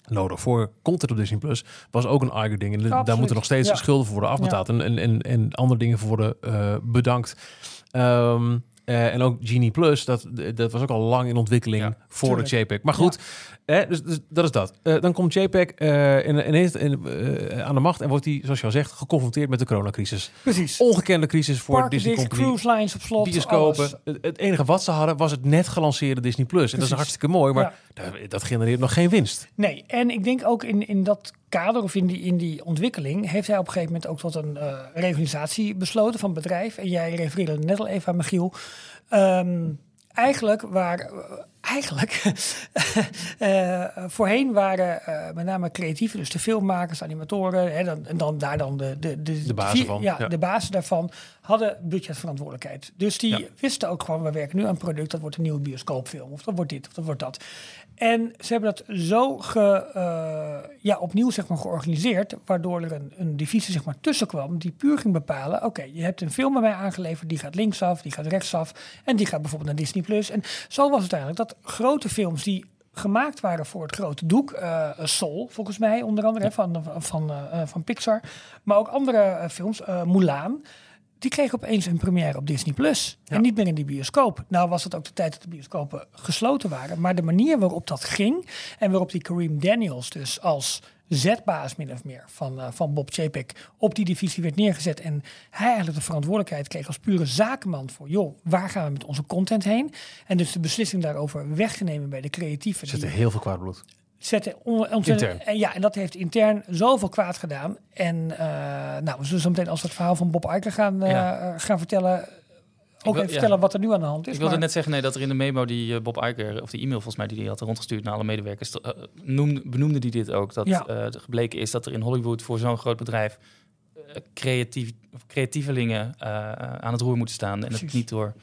nodig voor content op Disney Plus was ook een Iger ding. En daar moeten nog steeds Ja. schulden voor worden afbetaald en, en, en, en andere dingen voor worden eh, bedankt. Ehm, eh, en ook Genie Plus, dat, dat was ook al lang in ontwikkeling Ja, voor tuurlijk. de JPEG. Maar goed, hè, dus, dus dat is dat. Eh, dan komt JPEG eh, in, in, eh, aan de macht en wordt hij, zoals je al zegt, geconfronteerd met de coronacrisis. Precies. Ongekende crisis voor Disney Company. cruise lines op slot, Bioscopen. Het, het enige wat ze hadden was het net gelanceerde Disney Plus. En dat is hartstikke mooi, maar Ja. dat, dat genereert nog geen winst. Nee, en ik denk ook in, in dat kader of in die, in die ontwikkeling heeft hij op een gegeven moment ook tot een reorganisatie besloten van het bedrijf. En jij refereerde net al even aan Michiel. Ehm, eigenlijk waar. eh, Eigenlijk, eh, voorheen waren met name creatieven, dus de filmmakers, animatoren, hè, dan, en dan daar dan de, de, de, De bazen van, Ja, ja. de bazen daarvan hadden budgetverantwoordelijkheid. Dus die Ja. wisten ook gewoon, we werken nu aan een product, dat wordt een nieuwe bioscoopfilm, of dat wordt dit, of dat wordt dat. En ze hebben dat zo ge, eh, ja, opnieuw zeg maar, georganiseerd, waardoor er een, een divisie zeg maar, tussen kwam die puur ging bepalen: oké, je hebt een film bij mij aangeleverd, die gaat linksaf, die gaat rechtsaf en die gaat bijvoorbeeld naar Disney Plus. En zo was het eigenlijk dat grote films die gemaakt waren voor het grote doek, eh Soul volgens mij onder andere van, van, eh, van Pixar, maar ook andere eh, films, Mulan. Die kreeg opeens een première op Disney Plus. Ja. En niet meer in die bioscoop. Nou was het ook de tijd dat de bioscopen gesloten waren. Maar de manier waarop dat ging. En waarop die Kareem Daniels dus als zetbaas min of meer van, eh, van Bob Chapek op die divisie werd neergezet. En hij eigenlijk de verantwoordelijkheid kreeg als pure zakenman voor... joh, waar gaan we met onze content heen? En dus de beslissing daarover weg te nemen bij de creatieven. Er zit er heel veel kwaad bloed. Zetten on, ontzettend-. En, ja, en dat heeft intern zoveel kwaad gedaan. En eh, nou, we zullen zo meteen als we het verhaal van Bob Iker gaan, eh, Ja. gaan vertellen... Ook wil- even ja. vertellen wat er nu aan de hand is. Ik wilde maar- net zeggen nee, dat er in de memo die eh, Bob Iker, of die e-mail volgens mij die hij had rondgestuurd naar alle medewerkers, noemde, benoemde die dit ook. Dat Ja. gebleken is dat er in Hollywood voor zo'n groot bedrijf creatief, creatievelingen aan het roer moeten staan. En dat niet door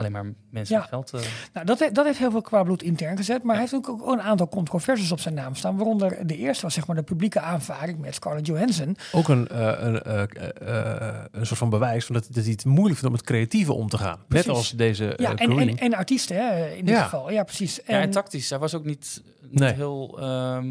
alleen maar mensen Ja. geld. eh, Nou, dat, he- dat heeft heel veel qua bloed intern gezet. Maar hij heeft ook, ook een aantal controversies op zijn naam staan. Waaronder de eerste was zeg maar de publieke aanvaring met Scarlett Johansson. Ook een, eh, een, eh, een soort van bewijs van dat, dat hij het moeilijk vindt om het creatieve om te gaan. Precies. Net als deze Ja, en, en, en artiesten hè, in dit Ja. geval. Ja, precies. ja, en En, tactisch. Hij was ook niet, niet Nee. heel, ehm,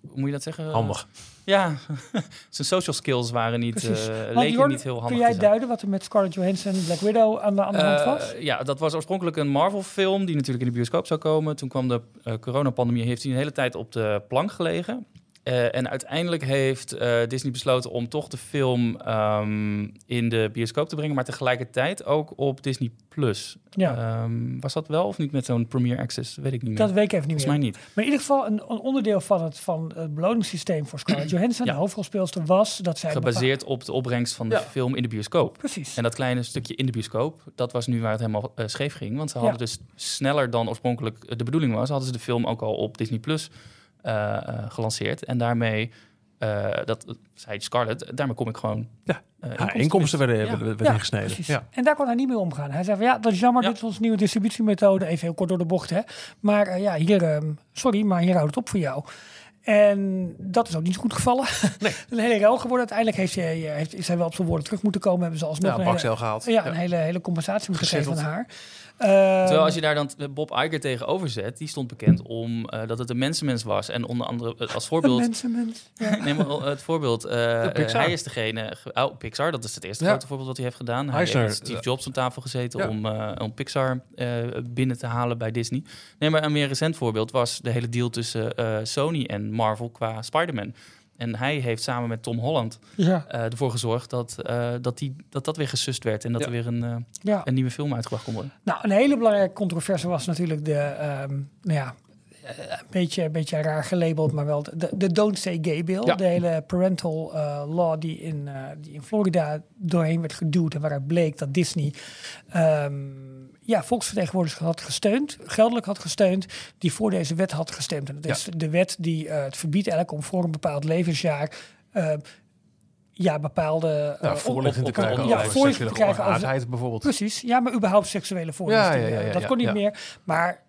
hoe moet je dat zeggen? Handig. Ja, zijn social skills waren niet, eh leken niet heel handig kun jij duiden wat er met Scarlett Johansson en Black Widow aan de, aan de hand Eh, was? ja, dat was oorspronkelijk een Marvel-film die natuurlijk in de bioscoop zou komen. Toen kwam de eh, coronapandemie, heeft hij een hele tijd op de plank gelegen. Eh, en uiteindelijk heeft eh, Disney besloten om toch de film ehm, in de bioscoop te brengen, maar tegelijkertijd ook op Disney Plus. Ja. Ehm, was dat wel of niet met zo'n Premier Access? Weet ik niet meer. Dat weet ik even niet Volgens meer. mij niet. Maar in ieder geval een, een onderdeel van het, van het beloningssysteem voor Scarlett Johansson, Ja. de hoofdrolspeelster, was dat zij... Gebaseerd op de opbrengst van de Ja. film in de bioscoop. Precies. En dat kleine stukje in de bioscoop, dat was nu waar het helemaal eh, scheef ging. Want ze Ja. hadden dus sneller dan oorspronkelijk de bedoeling was, hadden ze de film ook al op Disney Plus gelanceerd. En daarmee, eh, dat eh, zei Scarlett, daarmee kom ik gewoon. Ja. eh, Ja, inkomsten werden, Ja. werden, werden Ja, ingesneden. Precies. Ja. En daar kon hij niet mee omgaan. Hij zei van ja, dat is jammer, Ja. dit is onze nieuwe distributiemethode. Even heel kort door de bocht, hè. Maar eh, ja, hier, ehm, sorry, maar hier houdt het op voor jou. En dat is ook niet zo goed gevallen. Nee. een hele rel geworden. Uiteindelijk heeft hij, eh, heeft, is hij wel op zijn woorden terug moeten komen. Hebben ze alsnog Ja, een, hele, gehaald. ja, een hele, hele compensatie moeten geven aan haar. Ehm, Terwijl als je daar dan Bob Iger tegenover zet, die stond bekend om eh, dat het een mensenmens was. En onder andere eh, als voorbeeld. Mensen, mensen. Ja. Neem maar het voorbeeld. eh, eh, Pixar. hij is degene. ge- Oh, Pixar, dat is het eerste Ja. grote voorbeeld wat hij heeft gedaan. Hij, heeft Steve Jobs aan tafel gezeten ja. om, eh, om Pixar eh, binnen te halen bij Disney. Nee, maar een meer recent voorbeeld was de hele deal tussen eh, Sony en Marvel qua Spider-Man. En hij heeft samen met Tom Holland Ja. eh, ervoor gezorgd dat, eh, dat, die, dat dat weer gesust werd. En dat Ja. er weer een, eh, ja. een nieuwe film uitgebracht kon worden. Nou, een hele belangrijke controverse was natuurlijk de, ehm, nou ja, een beetje, een beetje raar gelabeld, maar wel de, de Don't Say Gay Bill. Ja. De hele parental law die in, eh, die in Florida doorheen werd geduwd en waaruit bleek dat Disney ehm, ja, volksvertegenwoordigers had gesteund, geldelijk had gesteund, die voor deze wet had gestemd. En dat is de wet die eh, het verbiedt eigenlijk om voor een bepaald levensjaar eh, ja, bepaalde... Ja, eh, voorlichting te krijgen ja, over voorlichting te seksuele krijgen over- geaardheid bijvoorbeeld. Precies, ja, maar überhaupt seksuele voorlichting. Ja, ja, ja, ja, dat kon niet ja. meer. Maar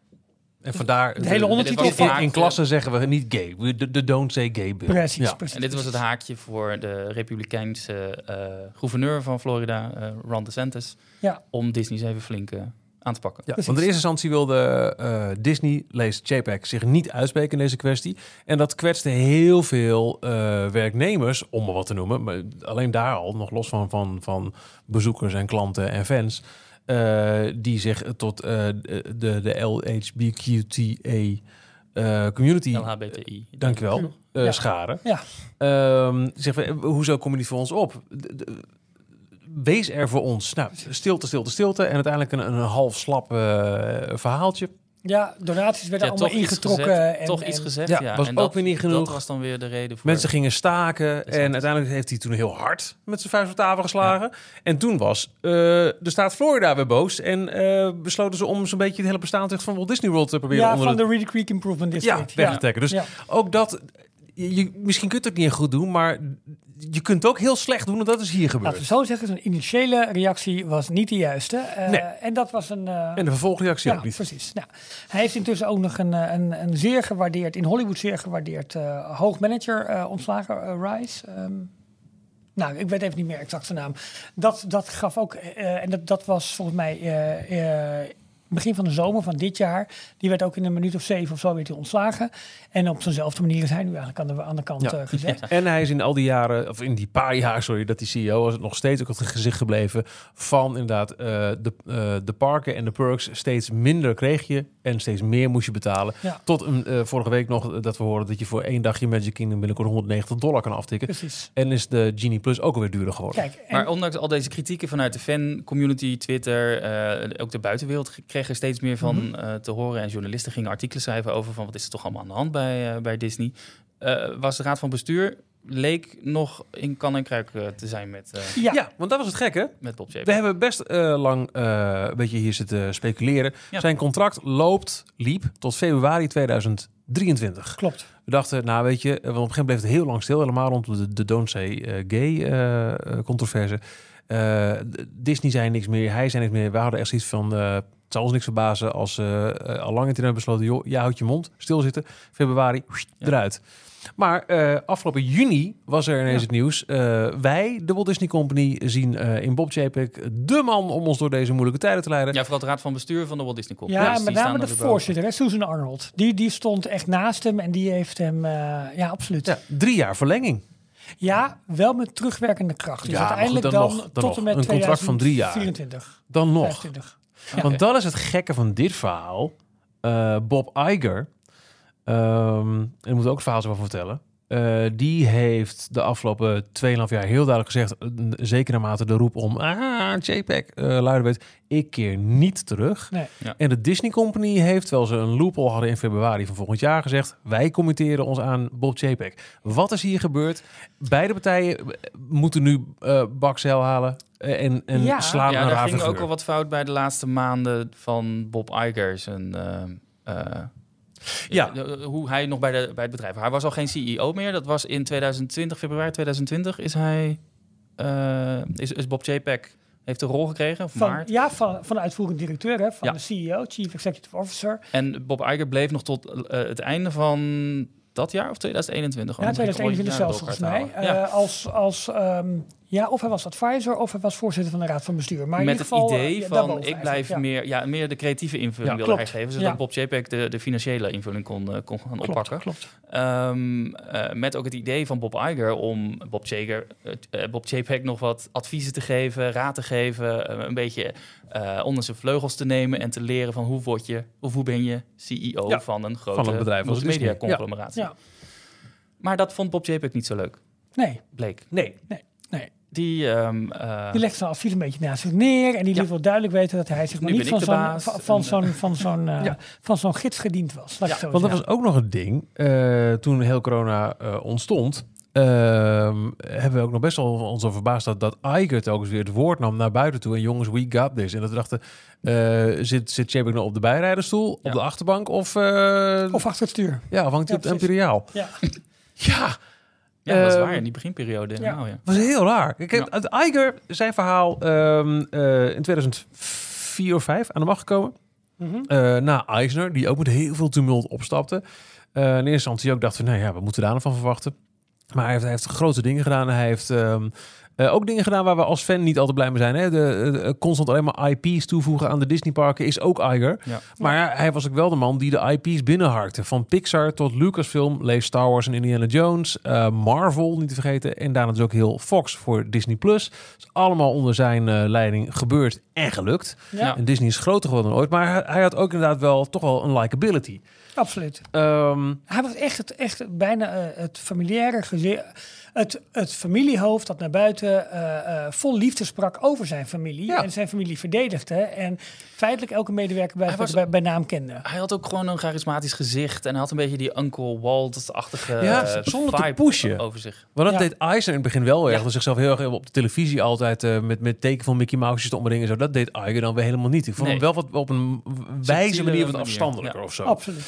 En vandaar... De hele ondertitel in, in, van- in klassen zeggen we niet gay. We- De, de don't say gay bill. Precies, Ja. precies. En dit was het haakje voor de republikeinse eh, gouverneur van Florida, eh, Ron DeSantis, Ja. om Disney eens even flink eh, aan te pakken. Ja, want in eerste instantie wilde eh, Disney, lees JPEG, zich niet uitspreken in deze kwestie. En dat kwetste heel veel eh, werknemers, om maar wat te noemen. Maar alleen daar al, nog los van, van, van bezoekers en klanten en fans. eh, die zich tot eh, de, de, LHBQTA eh, community, LHBTI. dankjewel, eh Ja. scharen. Ja. Ehm, zeg, hoezo kom je niet voor ons op? De- de- wees er voor ons. Nou, stilte, stilte, stilte. En uiteindelijk een, een half slap eh, verhaaltje. Ja, donaties werden Ja, allemaal toch iets ingetrokken. en, toch en- iets gezegd, Ja, ja. was en ook dat, weer niet genoeg. Dat was dan weer de reden voor... Mensen gingen staken. Exact. En uiteindelijk heeft hij toen heel hard met zijn vuist op tafel geslagen. En toen was eh, de staat Florida weer boos. En eh, besloten ze om zo'n beetje het hele bestaansrecht van Walt Disney World te proberen Ja, onder van de de Reedy Creek Improvement ja, District. weg te trekken. Dus Ja. ook dat... Je, je- misschien kunt het niet goed doen, maar je kunt ook heel slecht doen. En dat is hier Laten gebeurd. we zo zeggen, zijn initiële reactie was niet de juiste. Nee. En dat was een... eh, En de vervolgreactie ja, ook niet. precies. Nou, hij heeft intussen ook nog een, eh, een, een zeer gewaardeerd, in Hollywood zeer gewaardeerd uh, hoogmanager uh, ontslagen, uh, Rice. Um, nou, ik weet even niet meer exact zijn naam. Dat, dat gaf ook, uh, en dat, dat was volgens mij uh, begin van de zomer van dit jaar. Die werd ook in een minuut of zeven of zo weer ontslagen. En op zo'nzelfde manier is hij nu eigenlijk aan de, aan de kant Ja. uh, gezet. Ja. En hij is in al die jaren, of in die paar jaar, sorry, dat die CEO was, nog steeds ook het gezicht gebleven van inderdaad uh, de, uh, de parken en de perks. Steeds minder kreeg je en steeds meer moest je betalen. Ja. Tot uh, vorige week nog dat we hoorden dat je voor één dagje Magic Kingdom binnenkort 190 dollar kan aftikken. Precies. En is de Genie Plus ook alweer duurder geworden. Kijk, en... Maar ondanks al deze kritieken vanuit de fan-community, Twitter, uh, ook de buitenwereld, kreeg kregen steeds meer van Mhm. eh, te horen. En journalisten gingen artikelen schrijven over van wat is er toch allemaal aan de hand bij, eh, bij Disney. Eh, was de raad van bestuur leek nog in kan en kruik eh, te zijn met, eh, Ja, Ja, want dat was het gekke. met Bob Chapek. We hebben best eh, lang eh, een beetje hier zitten speculeren. Ja. Zijn contract loopt, liep tot februari 2023. klopt. We dachten, nou weet je, want op een gegeven moment bleef het heel lang stil. Helemaal rond de, de Don't Say eh, Gay controverse. Eh, Disney zei niks meer, hij zei niks meer. We hadden echt zoiets van, het zal ons niks verbazen als eh eh, al lang in hebben besloten... joh, jij houdt je mond, stilzitten, februari, Ja. eruit. Maar eh, afgelopen juni was er ineens Ja. het nieuws. eh, wij, de Walt Disney Company, zien eh, in Bob Chapek de man om ons door deze moeilijke tijden te leiden. Ja, vooral de raad van bestuur van de Walt Disney Company. Ja, Dus met name de voorzitter, hè, Susan Arnold. Die, die stond echt naast hem en die heeft hem... eh, ja, absoluut. Ja, drie jaar verlenging. Ja, wel met terugwerkende kracht. Dus uiteindelijk goed, dan dan, nog, dan tot nog. en met Een contract van drie jaar. 2024, Dan nog. 25. Want dat is het gekke van dit verhaal. Eh, Bob Iger, ehm, en moet ook het verhaal zo vertellen. Eh, die heeft de afgelopen 2,5 jaar heel duidelijk gezegd, eh, zeker naarmate de roep om ah, JPEG uh, luider werd, ik keer niet terug. Nee. Ja. En de Disney Company heeft, terwijl ze een loophole hadden in februari van volgend jaar, gezegd, wij committeren ons aan Bob JPEG. Wat is hier gebeurd? Beide partijen moeten nu eh bakzeil halen en, en Ja. slaan Ja, daar ging ook al wat fout bij de laatste maanden van Bob Iger. Zijn, Ja. eh, hoe hij nog bij, de, bij het bedrijf. Hij was al geen CEO meer. Dat was in 2020, februari 2020 is hij. eh, is, is Bob Chapek heeft een rol gekregen, Van, maart. ja, van, van de uitvoerend directeur, hè, van Ja. de CEO, Chief Executive Officer. En Bob Iger bleef nog tot eh, het einde van dat jaar of 2021? Ja, Oh, dan begin ik al 2021 zelfs volgens mij. Eh, als, als, ehm, ja, of hij was advisor of hij was voorzitter van de raad van bestuur. Maar in Met ieder het geval, idee eh, ja, van ik blijf ja. meer, ja, meer de creatieve invulling Ja, wilde hij klopt. geven, zodat Ja. Bob Chapek de, de financiële invulling kon, eh, kon gaan Klopt, oppakken. klopt. Ehm, eh, met ook het idee van Bob Iger om Bob, Jager, eh, Bob Chapek nog wat adviezen te geven, raad te geven, een beetje eh, onder zijn vleugels te nemen en te leren van hoe word je of hoe ben je CEO Ja, van een grote een bedrijf als. Ja. conglomeratie. Ja. Maar dat vond Bob Chapek niet zo leuk, Nee, bleek. Nee, nee. Die, ehm, eh, Die legt zijn advies een beetje naast zich neer en die Ja. liet wel duidelijk weten dat hij zich maar niet van de zo'n van, zo'n van zo'n eh, Ja. van zo'n gids gediend was. Ja, Want dat was ook nog het ding. eh, toen heel corona eh, ontstond, ehm, hebben we ook nog best wel ons over verbaasd dat, dat Iger telkens weer het woord nam naar buiten toe. En jongens, we got this. En dat we dachten, eh, zit, zit Chapek nou op de bijrijderstoel, op de achterbank of, eh, Of achter het stuur. ja, of hangt hij Ja, op het. Imperiaal? Ja. Ja, ja, dat is ehm, waar, in die beginperiode. ja. Nou, ja. dat was heel raar. Ik heb Ja. uit Iger zijn verhaal ehm, eh, in 2004 of 5 aan de macht gekomen. Mhm. Eh, na Eisner, die ook met heel veel tumult opstapte. Eh, in eerste instantie ook dacht van, nou ja, we moeten daar nou van verwachten. Maar hij heeft, hij heeft grote dingen gedaan. Hij heeft ehm, eh, ook dingen gedaan waar we als fan niet altijd blij mee zijn. Hè? De, de- constant alleen maar IP's toevoegen aan de Disneyparken is ook Iger. Ja. Maar ja, hij was ook wel de man die de IP's binnenharkte. Van Pixar tot Lucasfilm, lees Star Wars en Indiana Jones, eh, Marvel niet te vergeten. En daarna dus ook heel Fox voor Disney+. Plus. Dus allemaal onder zijn eh, leiding gebeurd en gelukt. Ja, En Disney is groter geworden dan ooit. Maar hij, hij had ook inderdaad wel toch wel een likability. Absoluut. Ehm, Hij was echt, het, echt bijna eh, het familiaire gezin. Het, het familiehoofd dat naar buiten eh, eh, vol liefde sprak over zijn familie. Ja. En zijn familie verdedigde. En feitelijk elke medewerker bij, was- bij, bij naam kende. Hij had ook gewoon een charismatisch gezicht en hij had een beetje die Uncle Walt-achtige Ja, zonder te pushen. over zich. maar dat Ja. deed Eisner in het begin wel erg. Ja. Dat zichzelf heel erg op de televisie altijd eh, met, met teken van Mickey Mouse's te omringen. en Zo. Dat deed Iger dan weer helemaal niet. Ik vond Nee. hem wel wat op een wijze manier wat afstandelijker ja. of zo. Absoluut.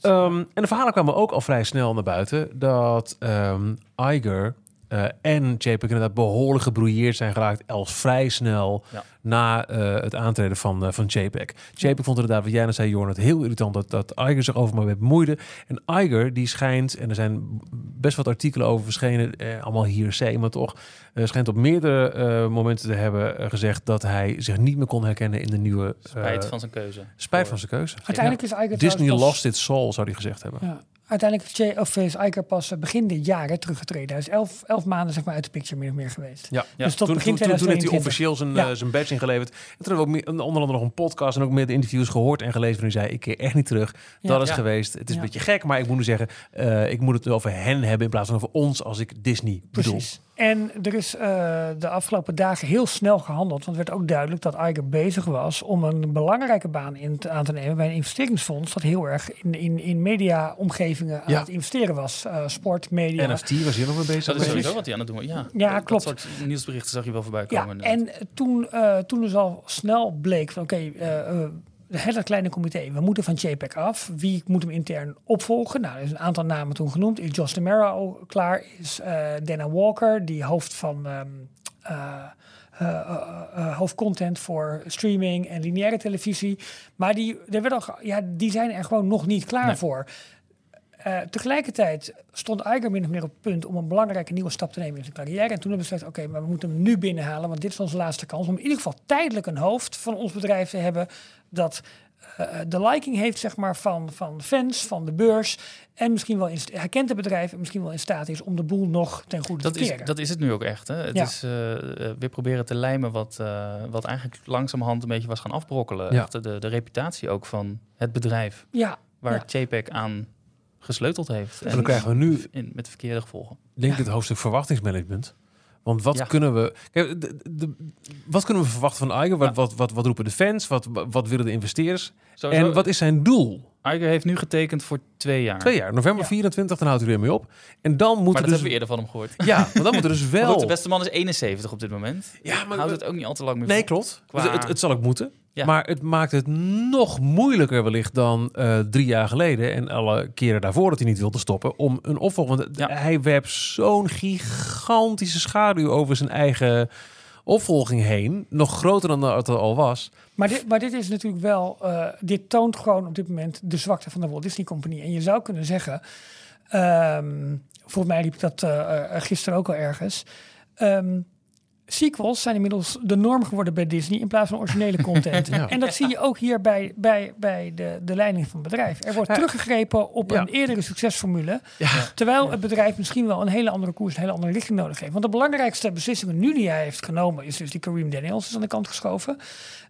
Ehm, en de verhalen kwamen ook al vrij snel naar buiten dat ehm Iger eh, en JPEG inderdaad behoorlijk gebrouilleerd zijn geraakt, als vrij snel Ja. Na eh, het aantreden van, eh van JPEG. JPEG vond inderdaad, wat jij net zei, Jorn, het heel irritant dat, dat Iger zich over me bemoeide. En Iger, die schijnt, en er zijn best wat artikelen over verschenen, eh, allemaal hier C, maar toch, eh, schijnt op meerdere eh, momenten te hebben gezegd dat hij zich niet meer kon herkennen in de nieuwe... eh, Spijt van zijn keuze. spijt van zijn keuze. Uiteindelijk is Iger Disney lost its soul, zou hij gezegd hebben. Ja. Uiteindelijk is, Jay, of is Iger pas begin dit jaar hè, teruggetreden. Hij is elf, elf maanden zeg maar, uit de picture min of meer geweest. Ja, Ja. Dus tot toen, begin toen, toen, toen heeft hij 2022. officieel zijn, Ja. zijn badge ingeleverd. En toen hebben we ook meer- onder andere nog een podcast en ook meer de interviews gehoord en gelezen. hij zei, ik keer echt niet terug. Ja. Dat is Ja. geweest. Het is een beetje gek, maar ik moet nu zeggen, eh, ik moet het over hen hebben in plaats van over ons als ik Disney bedoel. Precies. En er is eh, de afgelopen dagen heel snel gehandeld. Want het werd ook duidelijk dat Iger bezig was om een belangrijke baan in te, aan te nemen bij een investeringsfonds. Dat heel erg in, in, in media-omgevingen aan Ja. het investeren was. Eh, sport, media. NFT was hier nog mee bezig. Dat is sowieso wat hij aan het doen was. Ja, Ja, dat, klopt. Dat soort nieuwsberichten zag je wel voorbij Ja, komen. en toen, eh, toen dus al snel bleek van oké, eh, het hele kleine comité, we moeten van JPEG af. Wie moet hem intern opvolgen? Nou, er is een aantal namen toen genoemd. Is Josh DeMera al klaar? Is eh, Dana Walker, die hoofd van ehm eh, eh, eh, hoofdcontent voor streaming en lineaire televisie. Maar die, er werd al, ja, die zijn er gewoon nog niet klaar Nee. voor. Eh, tegelijkertijd stond Iger min of meer op het punt om een belangrijke nieuwe stap te nemen in zijn carrière. En toen hebben we gezegd, oké, maar we moeten hem nu binnenhalen, want dit is onze laatste kans om in ieder geval tijdelijk een hoofd van ons bedrijf te hebben dat eh, de liking heeft zeg maar, van, van fans, van de beurs. En misschien wel in, st- hij kent het bedrijf en misschien wel in staat is om de boel nog ten goede dat te is, keren. dat is het nu ook echt. Hè? Het Ja. is eh, weer proberen te lijmen wat, eh, wat eigenlijk langzamerhand een beetje was gaan afbrokkelen. Ja. Echt de, de reputatie ook van het bedrijf ja, waar Ja. JPEG aan gesleuteld heeft. En dan krijgen we nu in, met verkeerde gevolgen. denk ik het hoofdstuk verwachtingsmanagement. Want wat Ja. kunnen we. Kijk, de, de- wat kunnen we verwachten van Iger? Wat, wat, wat, wat roepen de fans? Wat, wat willen de investeerders? Sowieso, En wat is zijn doel? Iger heeft nu getekend voor twee jaar. Twee jaar, november Ja. 24, dan houdt hij er weer mee op. En dan moet Maar er dat dus. hebben we eerder van hem gehoord. Ja, maar dan moet er dus wel. goed, de beste man is 71 op dit moment. Ja, maar Houdt het ook niet al te lang meer Nee, klopt. Qua- Dus het, het zal ook moeten. Ja. Maar het maakt het nog moeilijker wellicht dan eh, drie jaar geleden en alle keren daarvoor dat hij niet wilde stoppen om een opvolger. Want Ja. hij werpt zo'n gigantische schaduw over zijn eigen opvolging heen, nog groter dan dat het al was. Maar dit, maar dit is natuurlijk wel, eh, dit toont gewoon op dit moment de zwakte van de Walt Disney Company. En je zou kunnen zeggen, ehm, volgens mij riep dat eh, gisteren ook al ergens. ehm, sequels zijn inmiddels de norm geworden bij Disney in plaats van originele content. Ja. En dat zie je ook hier bij, bij, bij de, de leiding van het bedrijf. Er wordt Ja. teruggegrepen op Ja. een eerdere succesformule. Terwijl het bedrijf misschien wel een hele andere koers, een hele andere richting nodig heeft. Want de belangrijkste beslissingen nu die hij heeft genomen, is dus die Kareem Daniels is aan de kant geschoven.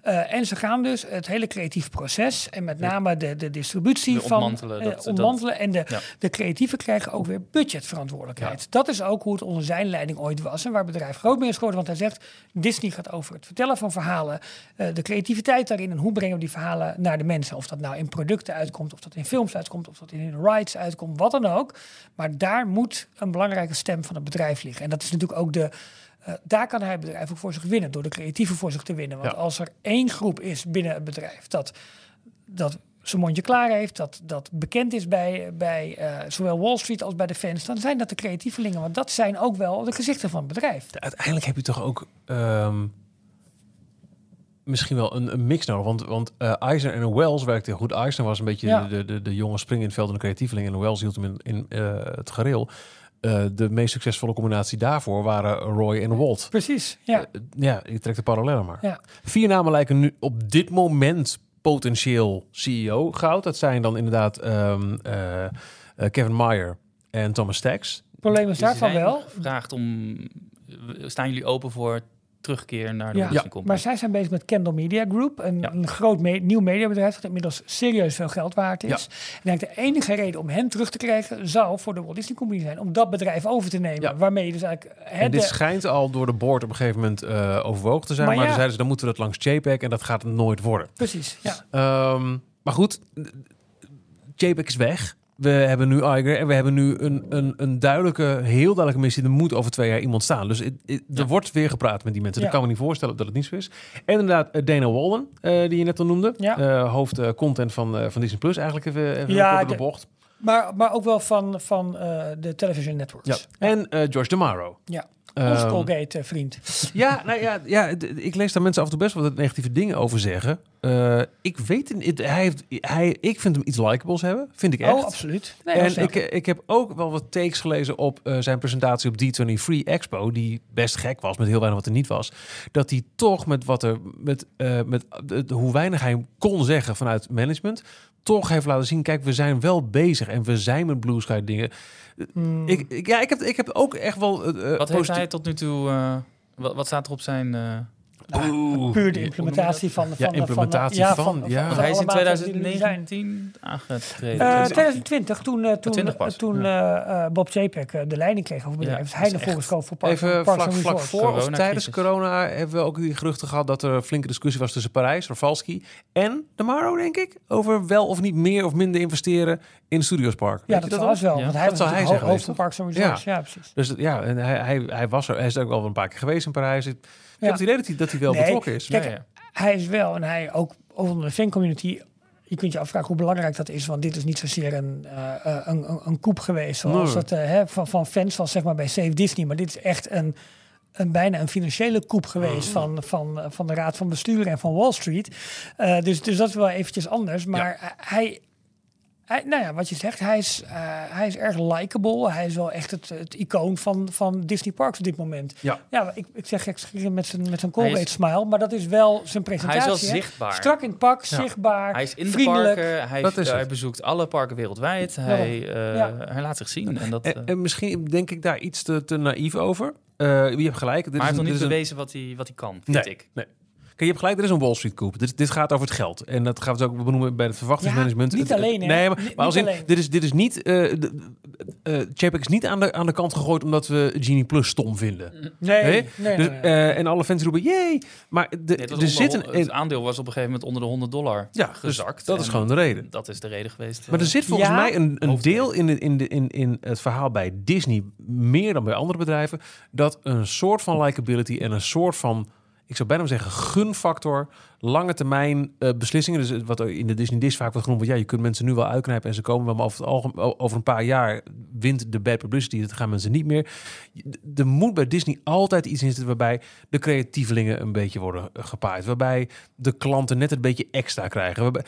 Eh, en ze gaan dus het hele creatieve proces en met name de, de distributie De van ontmantelen, eh, dat- ontmantelen. en de, Ja. de creatieven krijgen ook weer budgetverantwoordelijkheid. Dat is ook hoe het onder zijn leiding ooit was en waar het bedrijf groot mee is geworden. Want hij zegt, Disney gaat over het vertellen van verhalen, eh, de creativiteit daarin en hoe brengen we die verhalen naar de mensen. Of dat nou in producten uitkomt, of dat in films uitkomt, of dat in rides uitkomt, wat dan ook. Maar daar moet een belangrijke stem van het bedrijf liggen. En dat is natuurlijk ook de. Eh, daar kan hij het bedrijf ook voor zich winnen, door de creatieve voor zich te winnen. Want Ja. als er één groep is binnen het bedrijf dat, dat zijn mondje klaar heeft, dat, dat bekend is bij, bij eh, zowel Wall Street als bij de fans, dan zijn dat de creatievelingen. Want dat zijn ook wel de gezichten van het bedrijf. Uiteindelijk heb je toch ook ehm, misschien wel een, een mix nodig. Want, want Eisner en Wells werkte goed. Eisner was een beetje Ja. de, de, de jonge spring in het veld en de creatieveling. En Wells hield hem in, in het gareel. Eh, de meest succesvolle combinatie daarvoor waren Roy en Walt. Precies, ja. Eh, ja, ik trek de parallellen maar. Ja. Vier namen lijken nu op dit moment potentieel CEO goud. Dat zijn dan inderdaad ehm, eh, eh, Kevin Meyer en Thomas Stacks. Het probleem is Ze daarvan wel. gevraagd om... Staan jullie open voor terugkeer naar de Ja, Disney Company? maar zij zijn bezig met Kendall Media Group, een, Ja. een groot me- nieuw mediabedrijf dat inmiddels serieus veel geld waard is. En ik denk de enige reden om hen terug te krijgen zou voor de Walt Disney Company zijn om dat bedrijf over te nemen. Ja. Waarmee je dus eigenlijk hè, En dit de- schijnt al door de board op een gegeven moment eh, overwogen te zijn. Maar Maar, ja. dan zeiden ze, dan moeten we dat langs JPEG en dat gaat het nooit worden. precies. Ja. Ehm, maar goed, JPEG is weg. We hebben nu Iger en we hebben nu een, een, een duidelijke, heel duidelijke missie. Er moet over twee jaar iemand staan. Dus er Ja. wordt weer gepraat met die mensen. Ja. Ik kan me niet voorstellen dat het niet zo is. En inderdaad, eh, Dana Walden, eh, die je net al noemde. Ja. Eh, hoofd content van, van Disney Plus. Eigenlijk even, even Ja, de de- bocht. Maar, maar ook wel van, van de television networks. Ja. En George DeMaro. Ja. Ehm, Onze Colgate vriend. Ja, nou ja, ja, ik lees daar mensen af en toe best wel wat negatieve dingen over zeggen. Eh, ik weet het. Hij heeft, hij, ik vind hem iets likables hebben. Vind ik echt. Oh, absoluut. Nee, en ik, ik heb ook wel wat takes gelezen op eh, zijn presentatie op D23 Free Expo, die best gek was met heel weinig wat er niet was. Dat hij toch met wat er met, eh, met hoe weinig hij kon zeggen vanuit management, toch heeft laten zien: kijk, we zijn wel bezig en we zijn met Blue Sky dingen. Hmm. Ik, ik, ja, ik heb, ik heb ook echt wel. eh, eh, Wat heeft positief- hij tot nu toe... eh, wat, wat staat er op zijn... Oeh. puur de implementatie van... van Ja, de- implementatie van, ja. Hij is in alle maatregelen die er zijn. 2019 aangetreden. Eh, 2020, toen, eh, toen, 20 pas. toen eh, Bob eh, de leiding kreeg over het bedrijf, hij naar voren geschoven voor Parks, Even vlak, vlak voor of tijdens corona hebben we ook die geruchten gehad dat er een flinke discussie was tussen Parijs, Rafalski en de Maro, denk ik, over wel of niet meer of minder investeren in Studiospark. Ja, Weet dat was wel. Ja. Want hij Dat was zou hij zeggen ho- hoofd van Parks and Resorts. Ja, precies. Dus dat- ja, en hij, hij, hij was er. Hij is ook wel een paar keer geweest in Parijs. Ik, Ja. heb het idee dat hij, dat hij wel Nee, betrokken is. Kijk, Ja, ja. hij is wel, en hij ook onder de fancommunity. Je kunt je afvragen hoe belangrijk dat is, want dit is niet zozeer een, eh, eh, een, een, een koep geweest zoals Nee. het eh, hè, van, van fans was zeg maar bij Save Disney. Maar dit is echt een, een bijna een financiële koep geweest van, van, van de raad van bestuur en van Wall Street. Eh, dus, dus dat is wel eventjes anders. Maar hij, hij, nou ja, wat je zegt, hij is, eh, hij is erg likable. Hij is wel echt het, het icoon van, van Disney Parks op dit moment. Ja. Ja, ik, ik zeg gekscherend met zijn, met zijn Hij Colgate smile, maar dat is wel zijn Hij presentatie. is wel hè? zichtbaar. Strak in het pak, Ja. zichtbaar, Hij is in de vriendelijk. parken, hij, Dat is hij het. bezoekt alle parken wereldwijd. Hij, eh, Ja. hij laat zich zien. En dat, eh, En, en misschien denk ik daar iets te, te naïef over. Eh, je hebt gelijk. Dit maar hij is heeft nog niet een- bewezen wat hij, wat hij kan, vind Nee, ik. nee. Kijk, je hebt gelijk, er is een Wall Street koep. Dit, dit gaat over het geld. En dat gaan we dus ook benoemen bij het verwachtingsmanagement. Ja, niet alleen, hè? Nee, maar, maar als in, dit is, dit is niet... eh uh, is niet aan de, aan de kant gegooid omdat we Genie Plus stom vinden. Nee, Nee? nee, nee, Dus, nee. eh, en alle fans roepen, jee! Maar de, er onder zit een... het aandeel was op een gegeven moment onder de 100 dollar Ja, dus gezakt. dat is gewoon de reden. Dat is de reden geweest. Maar er zit volgens Ja. mij een, een deel in, de, in, de, in, in het verhaal bij Disney, meer dan bij andere bedrijven, dat een soort van likability en een soort van, ik zou bijna zeggen, gunfactor, lange termijn eh, beslissingen. Dus wat in de Disney Dish vaak wordt genoemd, want ja, je kunt mensen nu wel uitknijpen en ze komen wel, maar over, het over een paar jaar wint de bad publicity, dat gaan mensen niet meer. Er moet bij Disney altijd iets in zitten waarbij de creatievelingen een beetje worden eh, gepaaid, waarbij de klanten net een beetje extra krijgen. Waarbij,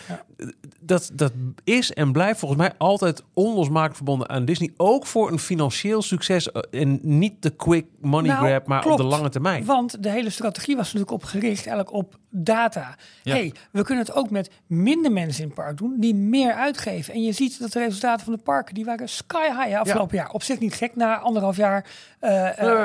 dat, dat is en blijft volgens mij altijd onlosmakelijk verbonden aan Disney. Ook voor een financieel succes. eh, En niet de quick money Nou, grab, maar klopt. op de lange termijn. Want de hele strategie was natuurlijk op gericht eigenlijk op data. Ja. hey, we kunnen het ook met minder mensen in het park doen die meer uitgeven. En je ziet dat de resultaten van de parken die waren sky high afgelopen jaar. Op zich niet gek na anderhalf jaar Eh,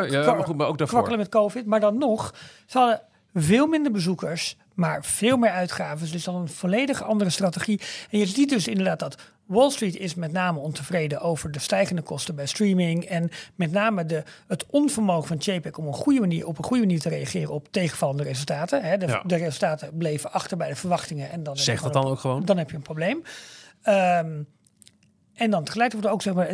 ja, maar goed, maar ook daarvoor. kwakkelen met COVID. Maar dan nog, ze hadden veel minder bezoekers, maar veel meer uitgaven. Dus dan een volledig andere strategie. En je ziet dus inderdaad dat Wall Street is met name ontevreden over de stijgende kosten bij streaming. En met name de, het onvermogen van JPEG om een goede manier, op een goede manier te reageren op tegenvallende resultaten. Hè. De, Ja. de resultaten bleven achter bij de verwachtingen. En dan Zeg dat dan ook gewoon. dan heb je een probleem. Ehm, en dan tegelijkertijd wordt ook zeg maar,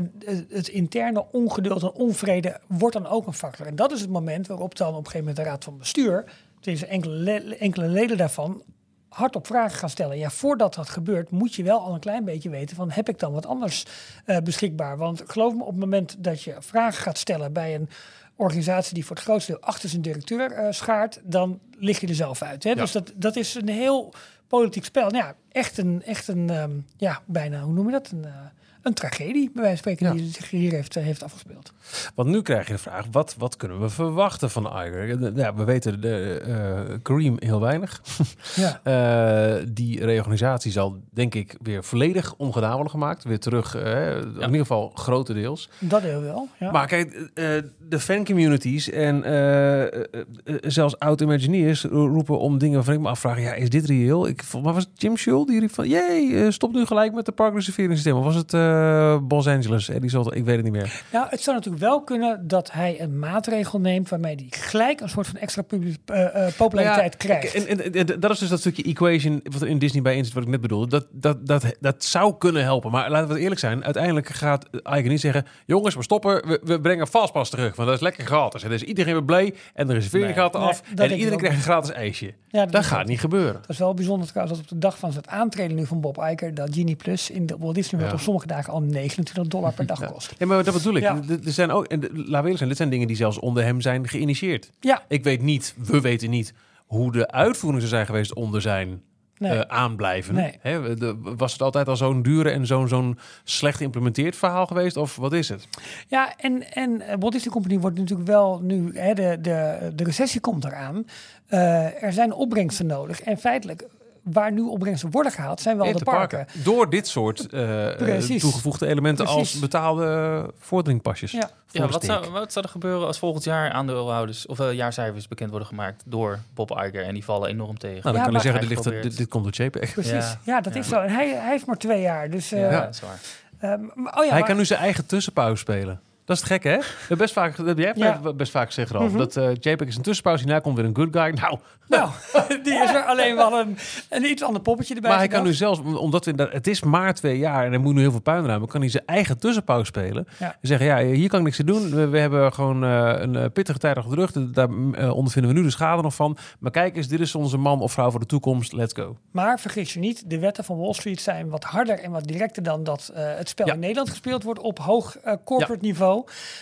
het, interne ongeduld en onvrede wordt dan ook een factor. En dat is het moment waarop dan op een gegeven moment de raad van bestuur, deze enkele, le- enkele leden daarvan, hardop vragen gaan stellen. Ja, voordat dat gebeurt, moet je wel al een klein beetje weten van heb ik dan wat anders eh, beschikbaar? Want geloof me, op het moment dat je vragen gaat stellen bij een organisatie die voor het grootste deel achter zijn directeur eh, schaart, dan lig je er zelf uit. Hè? Ja. Dus dat, dat is een heel politiek spel. Nou ja, echt een, echt een ehm, ja, bijna, hoe noem je dat? Een, eh, een tragedie, bij wijze van spreken, Ja. die zich hier heeft, eh, heeft afgespeeld. Want nu krijg je de vraag, wat, wat kunnen we verwachten van Iger? Ja, we weten de, Kareem heel weinig. Ja. Eh, die reorganisatie zal, denk ik, weer volledig ongedaan worden gemaakt. Weer terug, in ieder geval grotendeels. Dat heel wel. Ja. Maar kijk, de fancommunities en zelfs oud-imagineers roepen om dingen waarvan ik me afvraag, ja, is dit reëel? Ik, mij was het Jim Schul die riep van, jee, stop nu gelijk met de parkreserveringssysteem. Of was het Los Angeles, Eddie Zolder? Ik weet het niet meer. Nou, het zou natuurlijk wel kunnen dat hij een maatregel neemt waarmee hij gelijk een soort van extra eh, eh, populariteit Nou ja, krijgt. En, en, en dat is dus dat stukje equation wat er in Disney bij in zit, wat ik net bedoelde. Dat, dat, dat, dat zou kunnen helpen. Maar laten we eerlijk zijn. Uiteindelijk gaat Eigen niet zeggen... jongens, we stoppen. We, we brengen Fastpass terug. Want dat is lekker gratis. En is iedereen weer blij. En de reservering gaat af. dat en iedereen krijgt een gratis ijsje. Dat gaat niet gebeuren. Het is wel bijzonder trouwens dat op de dag van het aantreden nu van Bob Iger... dat Genie Plus in de Walt Disney World op sommige dagen al 29 dollar per dag kost. Ja, maar dat bedoel ik. Ja. Er zijn ook, en de- laten we zijn, dit zijn dingen die zelfs onder hem zijn geïnitieerd. Ja, Ik weet niet, we weten niet hoe de uitvoering zou zijn geweest onder zijn nee. eh, aanblijven. Nee. Hè, de- was het altijd al zo'n dure en zo'n zo'n slecht geïmplementeerd verhaal geweest? Of wat is het? Ja, en, en eh, Walt Disney Company wordt natuurlijk wel nu, hè, de, de, de recessie komt eraan. Eh, er zijn opbrengsten nodig. En feitelijk waar nu opbrengsten worden gehaald, zijn wel de parken. Door dit soort eh, toegevoegde elementen als betaalde vorderingpasjes. Ja. Ja, wat zou, wat zou er gebeuren als volgend jaar aandeelhouders of eh, jaarcijfers bekend worden gemaakt door Bob Iger en die vallen enorm tegen? Nou, dan Ja, kan je zeggen, dit, ligt, dit, dit komt door JPEG. Precies. Ja, Ja. dat Ja. is zo. En hij, hij heeft maar twee jaar. Dus, eh, ja, dat is waar. ehm, oh ja, Hij maar- kan nu zijn eigen tussenpauze spelen. Dat is het gek, hè? Best vaak, dat- jij hebt Ja. mij best vaak gezegd, Mhm. dat eh JPEG is een tussenpauze. Hierna komt weer een good guy. Nou, Nou, die is er alleen wel een, een iets ander poppetje erbij. maar hij kan nu zelfs, omdat we, het is maar twee jaar en hij moet nu heel veel puin ruimen, kan hij zijn eigen tussenpauze spelen. Ja. En zeggen, ja, hier kan ik niks aan doen. We, we hebben gewoon eh, een eh, pittige tijd achter de rug. Daar eh, ondervinden we nu de schade nog van. Maar kijk eens, dit is onze man of vrouw voor de toekomst. Let's go. Maar vergis je niet, de wetten van Wall Street zijn wat harder en wat directer dan dat het spel Ja. in Nederland gespeeld wordt op hoog corporate niveau.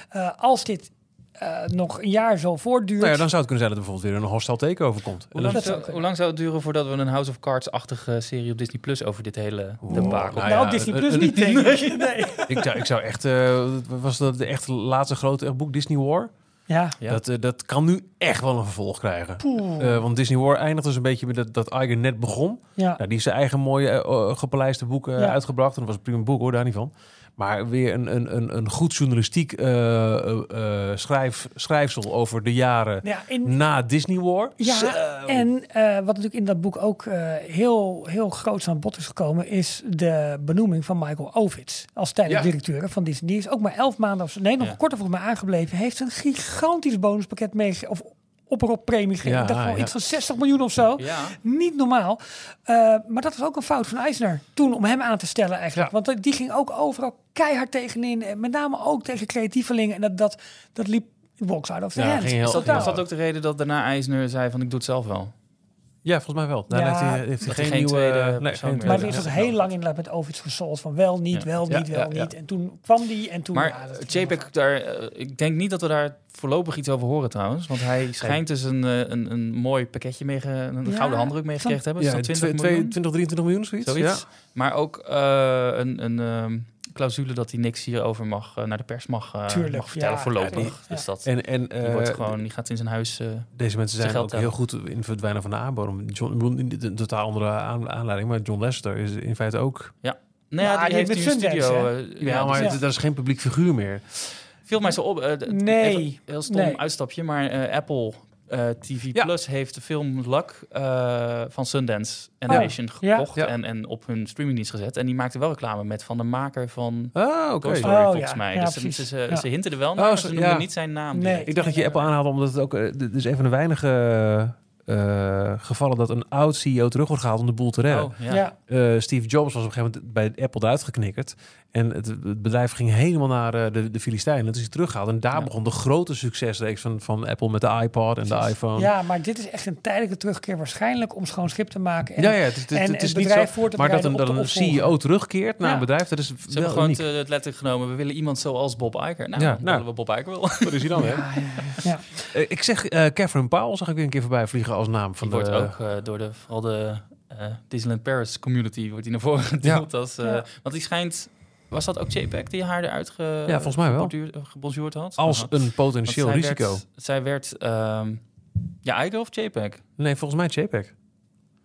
Eh, als dit eh, nog een jaar zo voortduurt. Nou ja, dan zou het kunnen zijn dat er bijvoorbeeld weer een hostile takeover komt. Hoe lang, zou, zou kunnen. hoe lang zou het duren voordat we een House of Cards-achtige serie op Disney Plus over dit hele Oeh, debakel? nou nou, ja, Disney een- Plus niet, denk ik. Nee. ik, zou, ik zou echt, eh, was dat de echt laatste grote boek Disney War? Ja. Ja. Dat, eh, dat kan nu echt wel een vervolg krijgen. Poeh. Eh, want Disney War eindigt dus een beetje met dat, dat Iger net begon. ja. Nou, die heeft zijn eigen mooie eh, eh, gepaleiste boeken eh, Ja. uitgebracht. En dat was een prima boek hoor, daar niet van. Maar weer een, een, een, een goed journalistiek eh, schrijf, schrijfsel over de jaren Ja, in, na Disney War. Ja, en wat natuurlijk in dat boek ook heel, heel groot aan bod is gekomen, is de benoeming van Michael Ovitz als tijdelijk Ja. directeur van Disney. Die is ook maar elf maanden, of nee, nog Ja. korter volgens mij aangebleven. Heeft een gigantisch bonuspakket mee, of op premie gegeven. Ja, ik dacht wel ja. iets van 60 miljoen of zo. Ja. Niet normaal. Eh, maar dat was ook een fout van Eisner toen om hem aan te stellen eigenlijk. Ja. Want eh, die ging ook overal keihard tegenin. En met name ook tegen creatievelingen. En dat, dat, dat liep box out of the Ja, hand. ging heel- Is dat, was dat ook de reden dat daarna Eisner zei van ik doe het zelf wel? Ja, volgens mij wel. Ja, heeft hij, heeft hij dat geen, nieuwe... tweede nee, persoon geen meer Maar er is heel lang inderdaad met Ovitz gesold van wel, niet, Ja. wel, niet, ja, wel, ja. niet. En toen kwam die en toen... Maar eh, JPEG, daar, eh, ik denk niet dat we daar voorlopig iets over horen trouwens. Want hij schijnt dus een, eh, een, een mooi pakketje mee, ge- een Ja, gouden handdruk meegekregen te hebben. Ja, Is dat 20 twee- miljoen? twee- 20, 23 miljoen, zoiets. Zoiets. Ja. Maar ook eh, een, een ehm, clausule dat hij niks hierover mag, eh, naar de pers mag, eh, Tuurlijk, mag vertellen ja. voorlopig. Ja, die- dus dat, En, en die, wordt eh, gewoon, die gaat in zijn huis... eh, Deze mensen Zijn ook heel goed in het verdwijnen van de aanbodem. John, een totaal andere aan- aanleiding, maar John Lester is in feite ook. nou Ja, ja, die die heeft met een studio. Ja, ja, maar ja. het- dat is geen publiek figuur meer. viel mij zo op. eh, Nee. even Heel stom Nee. uitstapje, maar eh, Apple eh, TV Ja. Plus heeft de film Luck eh, van Sundance Animation ja. gekocht Ja. En, en op hun streamingdienst gezet. En die maakte wel reclame met van de maker van oké. Toy Story, Oh, volgens ja. mij. Dus ze, ze, ze, Ja. ze hinten er wel naar, Oh, maar zo- ze noemen niet zijn naam. Nee. Ik dacht dat je Apple aanhaalde omdat het ook... Dit is een van de weinige eh, gevallen dat een oud CEO terug wordt gehaald om de boel te redden. Oh, Ja. ja. Eh, Steve Jobs was op een gegeven moment bij Apple eruit geknikkerd. En het, het bedrijf ging helemaal naar eh, de, de Filistijnen. Dat is hij teruggehaald. En daar Ja. begon de grote succesreeks van, van Apple met de iPod en de iPhone. Ja, maar dit is echt een tijdelijke terugkeer waarschijnlijk om schoon schip te maken. En, ja, ja, het, het, en het het is niet bedrijf zo. voor te Maar dat een, dat een. CEO terugkeert naar Ja. een bedrijf, dat is Ze hebben gewoon het letterlijk genomen. We willen iemand zoals Bob Iger. Nou, Ja, dan nou. willen we Bob Iger wel. Dat is hij dan, hè? Ja, ja, ja. Ik zeg, eh Catherine Powell zag ik weer een keer voorbij vliegen als naam van Die de... wordt ook eh, door de, vooral de eh, Disneyland Paris community wordt die naar voren gedeeld. Als, eh, Ja. Want die schijnt... Was dat ook JPEG die haar eruit ge, Ja, volgens mij wel. gebonjourd had? als een potentieel zij risico. Werd, zij werd... ehm, ja, Iger of JPEG? Nee, volgens mij JPEG.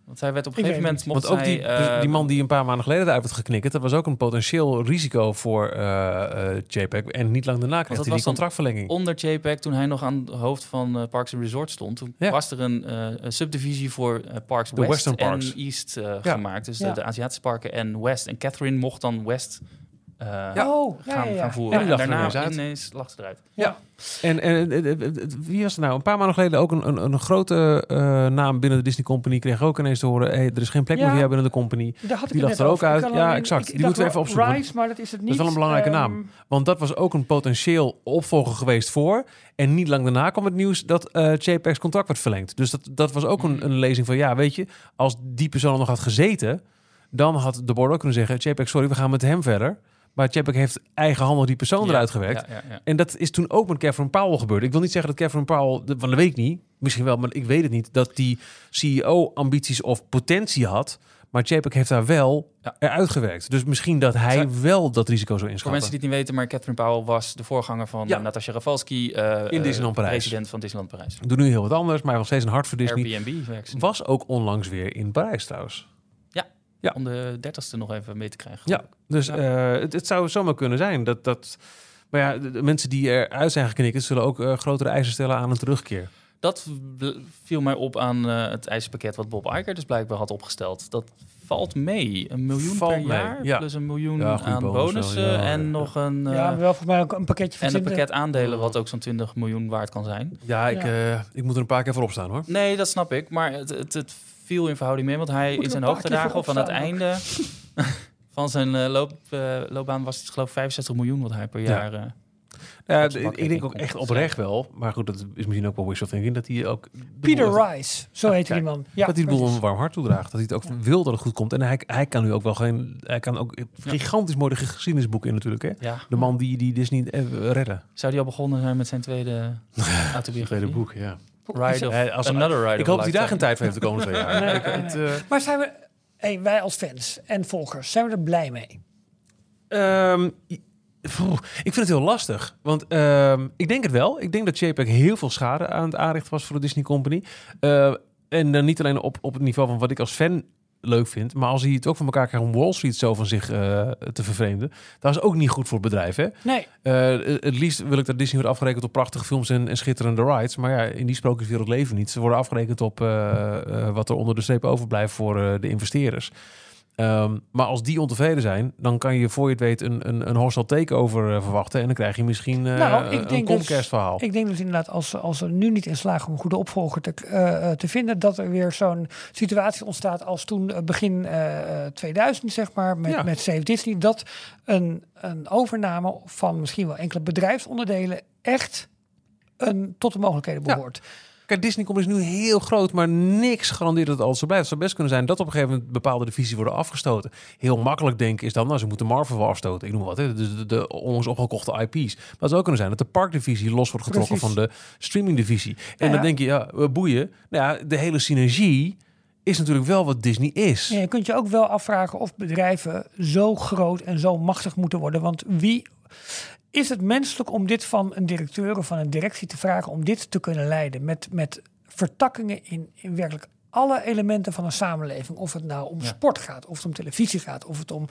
Want zij werd op een gegeven moment... Want Mocht ook die, zij, eh, die man die een paar maanden geleden eruit werd geknikkerd, dat was ook een potentieel risico voor eh, eh, JPEG. En niet lang daarna kreeg dat hij die was dan contractverlenging. onder JPEG, toen hij nog aan het hoofd van Parks and Resort stond, toen Ja. was er een, eh, subdivisie voor Parks De West Western Parks. en East Ja. gemaakt. Dus de- de, Aziatische parken en West. En Catherine mocht dan West eh, Oh, ja, gaan, ja, ja. gaan voeren. En daarna ineens lag ze eruit. Ja. En, en wie was er nou? Een paar maanden geleden ook een, een, een grote eh, naam binnen de Disney Company. Kreeg ook ineens te horen, hey, er is geen plek Ja. meer voor jou binnen de company. Daar had ik Die lag er ook uit. Ja, alleen- exact. ik- Die moeten we even opzoeken. Rise, maar dat is het niet. is wel een belangrijke Ehm, naam. Want dat was ook een potentieel opvolger geweest voor. En niet lang daarna kwam het nieuws dat eh JPEG's contract werd verlengd. Dus dat, dat was ook een, een lezing van, ja, weet je, als die persoon er nog had gezeten, dan had de board ook kunnen zeggen, JPEG, sorry, we gaan met hem verder. Maar JPEG heeft eigenhandig die persoon eruit gewerkt. En dat is toen ook met Catherine Powell gebeurd. Ik wil niet zeggen dat Catherine Powell, want dat weet ik niet, misschien wel, maar ik weet het niet, dat die CEO ambities of potentie had. Maar JPEG heeft daar wel Ja. eruit gewerkt. Dus misschien dat hij Zij- wel dat risico zou Voor inschatten. mensen die het niet weten, maar Catherine Powell was de voorganger van Ja. ja. Natasja Rafalski. eh, In Disneyland Parijs. President van Disneyland Parijs. Doe nu heel wat anders, maar nog steeds een hart voor Disney. Airbnb. Was ook onlangs weer in Parijs trouwens. Ja. Om de dertigste nog even mee te krijgen. Ja, dus Ja. eh, het, het zou zomaar kunnen zijn dat... dat maar ja, de, de mensen die eruit zijn geknikkerd... zullen ook eh, grotere eisen stellen aan een terugkeer. Dat viel mij op aan eh, het eisenpakket wat Bob Iger dus blijkbaar had opgesteld. Dat valt mee. Een miljoen Valt per mee, jaar, ja. plus een miljoen Ja, aan bonussen ja, en ja. nog een... eh, ja, maar wel volgens mij ook een pakketje van en een 20. pakket aandelen wat ook zo'n 20 miljoen waard kan zijn. Ja, ik, Ja. eh, ik moet er een paar keer voor opstaan hoor. Nee, dat snap ik. Maar het, het, het viel in verhouding mee. Want hij Moet in zijn hoogtedagen of aan het einde van zijn eh, loop, eh, loopbaan was het geloof ik 65 miljoen wat hij per Ja. jaar... eh, Ja, ik, denk ook echt oprecht wel. Maar goed, dat is misschien ook wel wishful thinking. Dat hij ook... Peter Rice, zo heet die man. Ja, dat hij de boel een warm hart toedraagt. Dat hij het ook wil dat het goed komt. En hij, hij kan nu ook wel geen... Hij kan ook gigantisch mooi de geschiedenisboeken in natuurlijk. Hè? ja. De man die, die Disney eh, redden. Zou die al begonnen zijn met zijn tweede autobiografie? Tweede boek, ja. Ride of Ja, als- Another Ride Ik hoop dat hij daar geen tijd voor heeft de komende twee jaar. Nee, het, eh, Maar zijn we, hey, wij als fans en volgers, zijn we er blij mee? Ehm, ik vind het heel lastig. Want ehm, ik denk het wel. Ik denk dat JPEG heel veel schade aan het aanrichten was voor de Disney Company. Eh, en dan niet alleen op, op het niveau van wat ik als fan leuk vind. Maar als hij het ook van elkaar krijgt om Wall Street zo van zich eh, te vervreemden. Dat is ook niet goed voor het bedrijf. Hè? Nee, Eh, het liefst wil ik dat Disney wordt afgerekend op prachtige films en, en schitterende rides. Maar ja, in die sprookjeswereld leven niet. Ze worden afgerekend op eh, wat er onder de streep overblijft voor de investeerders. Ehm, maar als die ontevreden zijn, dan kan je voor je het weet een, een, een hostile takeover eh, verwachten. En dan krijg je misschien eh, Nou, ik een denk dus- ik denk dus inderdaad als, als ze nu niet in slagen om een goede opvolger te, eh, te vinden, dat er weer zo'n situatie ontstaat als toen begin eh, 2000, zeg maar, met, Ja. met Save Disney, dat een, een overname van misschien wel enkele bedrijfsonderdelen echt een, tot de mogelijkheden Ja. Kijk, Disney is nu heel groot, maar niks garandeert dat het altijd zo blijft. Het zou best kunnen zijn dat op een gegeven moment bepaalde divisies worden afgestoten. Heel makkelijk denken is dan, nou, ze moeten Marvel wel afstoten. Ik noem wat, hè, dus de, de onlangs opgekochte IP's. Maar het zou ook kunnen zijn dat de parkdivisie los wordt getrokken Precies. van de streamingdivisie. En Ja. dan denk je, ja, we boeien. Nou ja, de hele synergie is natuurlijk wel wat Disney is. Ja, je kunt je ook wel afvragen of bedrijven zo groot en zo machtig moeten worden. Want wie is het menselijk om dit van een directeur of van een directie te vragen om dit te kunnen leiden? Met, met vertakkingen in, in werkelijk alle elementen van een samenleving. Of het nou om Ja. sport gaat, of het om televisie gaat, of het om,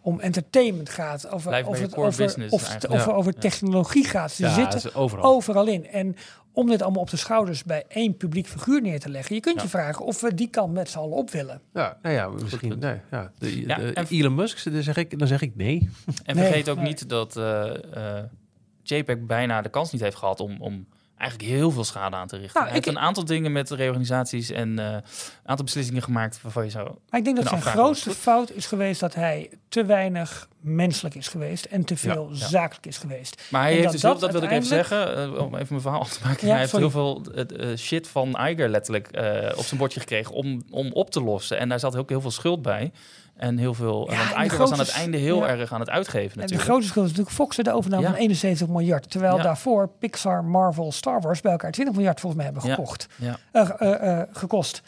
om entertainment gaat. Of, of het over, business of, Ja. over technologie gaat. Ze Ja, zitten overal. overal in. En om dit allemaal op de schouders bij één publiek figuur neer te leggen, je kunt Ja. je vragen of we die kant met z'n allen op willen. Ja, nou ja, misschien. Nee, ja, de, Ja, de- en- Elon Musk, dan zeg ik, dan zeg ik nee. En Nee, vergeet ook nee. niet dat eh eh JPEG bijna de kans niet heeft gehad om, om eigenlijk heel veel schade aan te richten. Nou, Hij heeft ik- een aantal dingen met reorganisaties en eh, een aantal beslissingen gemaakt waarvan je zou... Maar ik denk dat zijn grootste fout is geweest dat hij te weinig menselijk is geweest en te veel Ja, ja. zakelijk is geweest. Maar hij En heeft dat dus, heel, dat dat wil ik even zeggen, eh, om even mijn verhaal af te maken. Ja, hij heeft heel veel eh, shit van Iger letterlijk op zijn bordje gekregen om, om op te lossen. En daar zat ook heel veel schuld bij. En heel veel, Ja, want Iger was aan het einde heel ja. erg aan het uitgeven En de natuurlijk. grootste schuld is natuurlijk Fox de overname Ja. van 71 miljard. Terwijl daarvoor Pixar, Marvel, Star Wars bij elkaar 20 miljard volgens mij hebben gekocht. Eh, eh, eh, gekost.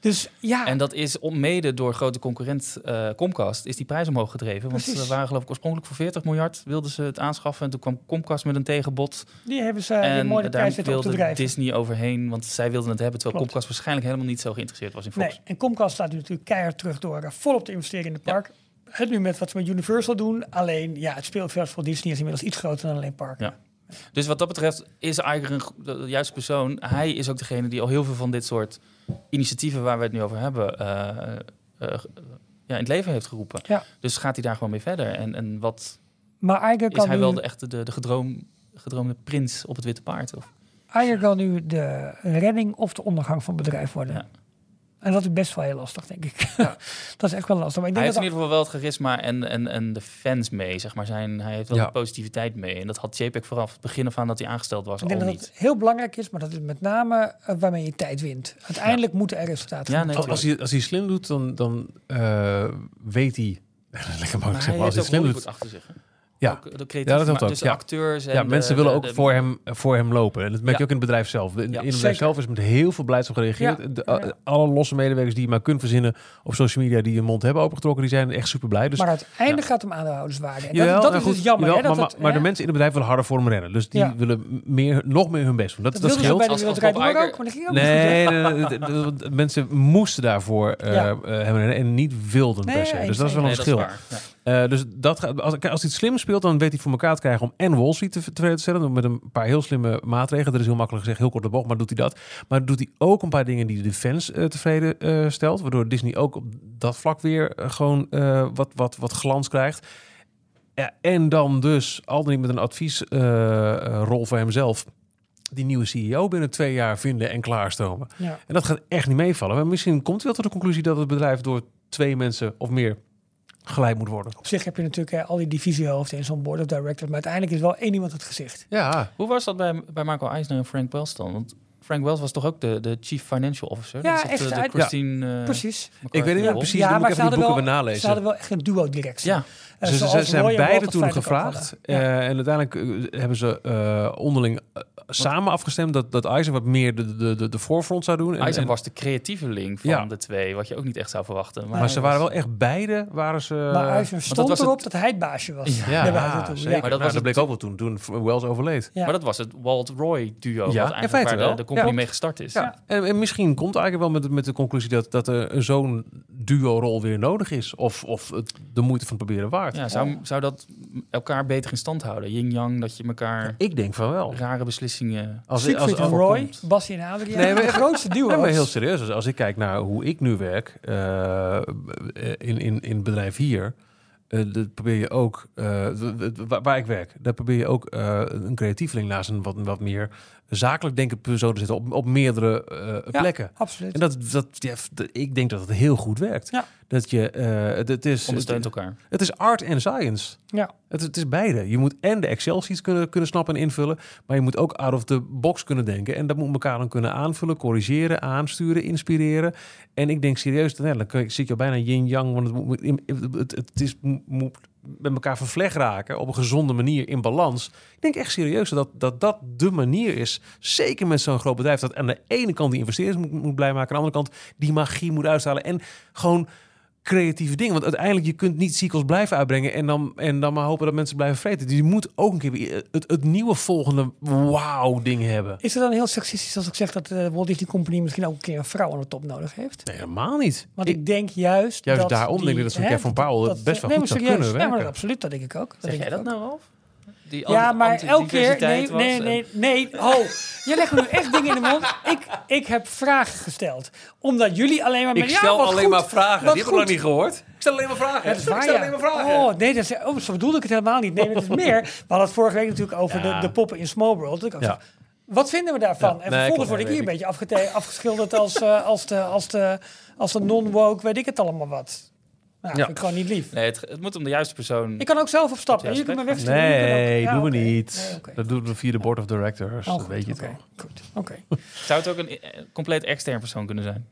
Dus ja, En dat is om, mede door grote concurrent eh, Comcast is die prijs omhoog gedreven. Want ze waren geloof ik oorspronkelijk voor 40 miljard wilden ze het aanschaffen. En toen kwam Comcast met een tegenbod. die hebben ze en mooi de daar wilde. Disney overheen, want zij wilden het hebben. Terwijl Klopt. Comcast waarschijnlijk helemaal niet zo geïnteresseerd was in Fox. Nee, en Comcast staat nu natuurlijk keihard terug door uh, volop te investeren in het park. Het nu met wat ze met Universal doen. Alleen, ja, het speelveld voor Disney is inmiddels iets groter dan alleen park. Ja. Dus wat dat betreft is go- de juiste persoon. Hij is ook degene die al heel veel van dit soort initiatieven waar we het nu over hebben, eh, eh, ja, in het leven heeft geroepen. Ja. Dus gaat hij daar gewoon mee verder. En, en wat Maar Iger is kan, hij nu, wel de echte de, de gedroom, gedroomde prins op het witte paard? Of? Iger kan nu de redding of de ondergang van het bedrijf worden. Ja. En dat is best wel heel lastig, denk ik. dat is echt wel lastig. Maar ik Hij denk heeft in dat ieder geval wel het charisma en, en, en de fans mee, zeg maar. Zijn, hij heeft wel Ja. de positiviteit mee. En dat had JPEG vanaf het begin af aan dat hij aangesteld was Ik al denk dat niet. het heel belangrijk is, maar dat is met name eh, waarmee je tijd wint. Uiteindelijk moeten er resultaten Ja, nee. Als hij, als hij slim doet, dan, dan eh, weet hij... Lekker Maar makkelijk zeggen, maar als hij slim doet... achter zich. hè? Ja. Ook de creatieve, Ja, dat helpt ook, Dus ja. acteurs en Ja, de- mensen de- willen ook de- voor, hem, voor hem lopen. En dat merk je Ja. ook in het bedrijf zelf. In, in het bedrijf zelf is met heel veel blijdschap gereageerd. Ja. De, Ja. Alle losse medewerkers die je maar kunt verzinnen op social media die hun mond hebben opengetrokken, die zijn echt super blij. Dus maar uiteindelijk gaat het om aandeelhouderswaarde. En Jawel, dat, dat nou is goed, dus jammer. jawel, hè, dat maar, het- maar, de mensen in het bedrijf willen harder voor hem rennen. Dus die Ja. willen meer, nog meer hun best doen. Dat, Dat, dat, wilden ze bij scheelt. de ook, maar dat ging ook niet goed. Nee, mensen moesten daarvoor eh, eh, hem rennen en niet wilden per se. Dus dat is wel een verschil. Eh, dus dat gaat, als, als hij het slim speelt, dan weet hij voor elkaar te krijgen om en Wall Street te, tevreden te stellen. Met een paar heel slimme maatregelen. Dat is heel makkelijk gezegd, heel kort de bocht, maar doet hij dat. Maar doet hij ook een paar dingen die de fans eh, tevreden eh, stelt. Waardoor Disney ook op dat vlak weer eh, gewoon wat, wat, wat glans krijgt. Ja, en dan dus, al dan niet met een adviesrol voor hemzelf, die nieuwe CEO binnen twee jaar vinden en klaarstomen. Ja. En dat gaat echt niet meevallen. Maar misschien komt hij wel tot de conclusie dat het bedrijf door twee mensen of meer geleid moet worden. Op zich heb je natuurlijk eh, al die divisiehoofden in zo'n board of directors. Maar uiteindelijk is wel één iemand het gezicht. Ja, Hoe was dat bij, bij Michael Eisner en Frank Wells dan? Want Frank Wells was toch ook de, de chief financial officer? Ja, Dat echt, De, Christine... eh, Precies. ik weet niet meer precies. dan moet ik even die boeken wel, ze hadden wel echt een duo-directie. Ja, Ze, ze, ze zijn beide toen gevraagd. Eh, en uiteindelijk eh, hebben ze eh, onderling eh, samen afgestemd dat, dat Eisen wat meer de, de, de, de voorfront zou doen. En, Eisner en- was de creatieve link van Ja. de twee, wat je ook niet echt zou verwachten. Maar, maar Nee, ze waren wel echt beide, waren ze... maar dat stond het- erop dat hij het baasje was. ja, zeker. Maar dat Nou, was bleek het- ook wel toen, toen Wells overleed. Ja. Maar dat was het Walt-Roy duo, Ja, wat in feite waar wel. de, de company Ja. mee gestart is. Ja. En, en misschien komt eigenlijk wel met, de- met de conclusie dat, dat er zo'n duo-rol weer nodig is. Of, of het de moeite van het proberen waard. Ja, zou, zou dat elkaar beter in stand houden? Yin-yang, dat je elkaar Ik denk van wel. rare beslissingen... Als, Siegfried en als- Roy, komt. Bassie en Adriaan. Nee, maar de grootste duo's. Ja, maar heel serieus. Als, als ik kijk naar hoe ik nu werk eh, in, in, in het bedrijf hier, eh, dat probeer je ook, eh, waar, waar ik werk, daar probeer je ook eh, een creatieveling naast een wat, wat meer zakelijk denken persoon te zetten op, op meerdere eh, Ja. plekken. Absoluut. En dat, dat, ja, ik denk dat het heel goed werkt. Ja. Dat je, eh, het, het is, ondersteunt het, elkaar. het is art en science. ja. Het, het is beide. Je moet en de Excel-sheets kunnen, kunnen snappen en invullen. Maar je moet ook out of the box kunnen denken. En dat moet elkaar dan kunnen aanvullen, corrigeren, aansturen, inspireren. En ik denk serieus, dan, ja, dan kun je- zie ik al bijna yin-yang. Want het, moet, het, het, het is, moet met elkaar vervleg raken op een gezonde manier in balans. Ik denk echt serieus dat dat, dat de manier is. Zeker met zo'n groot bedrijf. Dat aan de ene kant die investeerders moet, moet blij maken. Aan de andere kant die magie moet uitstralen. En gewoon creatieve dingen. Want uiteindelijk, je kunt niet sequels blijven uitbrengen en dan, en dan maar hopen dat mensen blijven vreten. Dus je moet ook een keer het, het nieuwe volgende wauw ding hebben. Is het dan heel seksistisch als ik zeg dat de Walt Disney Company misschien ook een keer een vrouw aan de top nodig heeft? Nee, helemaal niet. Want Ik- ik, denk juist Juist dat daarom die, denk ik dat zo'n Kevin Powell het best wel nee, goed zou serieus. kunnen Ja, maar absoluut, dat denk ik ook. Dat Zeg denk jij ik dat ook. nou, Ralf? Die Ja, maar elke keer... Nee, was nee, nee, nee. Oh, jij legt me nu echt dingen in de mond. Ik, ik heb vragen gesteld. Omdat jullie alleen maar... met- Ik stel wat alleen goed, maar vragen. wat Die heb ik nog goed. niet gehoord. Ik stel alleen maar vragen. Dat is waar, ik stel ja. alleen maar vragen. Oh, nee, dat is, oh, zo bedoelde ik het helemaal niet. Nee, het is meer... We hadden het vorige week natuurlijk over Ja. de, de poppen in Small World. Ik ook Ja. zeg, Wat vinden we daarvan? Ja, En vervolgens word ik hier een beetje afgete- afgeschilderd als, eh, als de, als de, als de non-woke, weet ik het allemaal wat. Nou, Ja. vind ik gewoon niet lief. Nee, het, het moet om de juiste persoon... Ik kan ook zelf opstappen. Ja, me wegsturen. Nee, ja, doen we niet. Nee. Dat doen we via de board of directors. Oh, dat goed, weet je oké, toch. Goed, oké. Zou het ook een eh, compleet extern persoon kunnen zijn?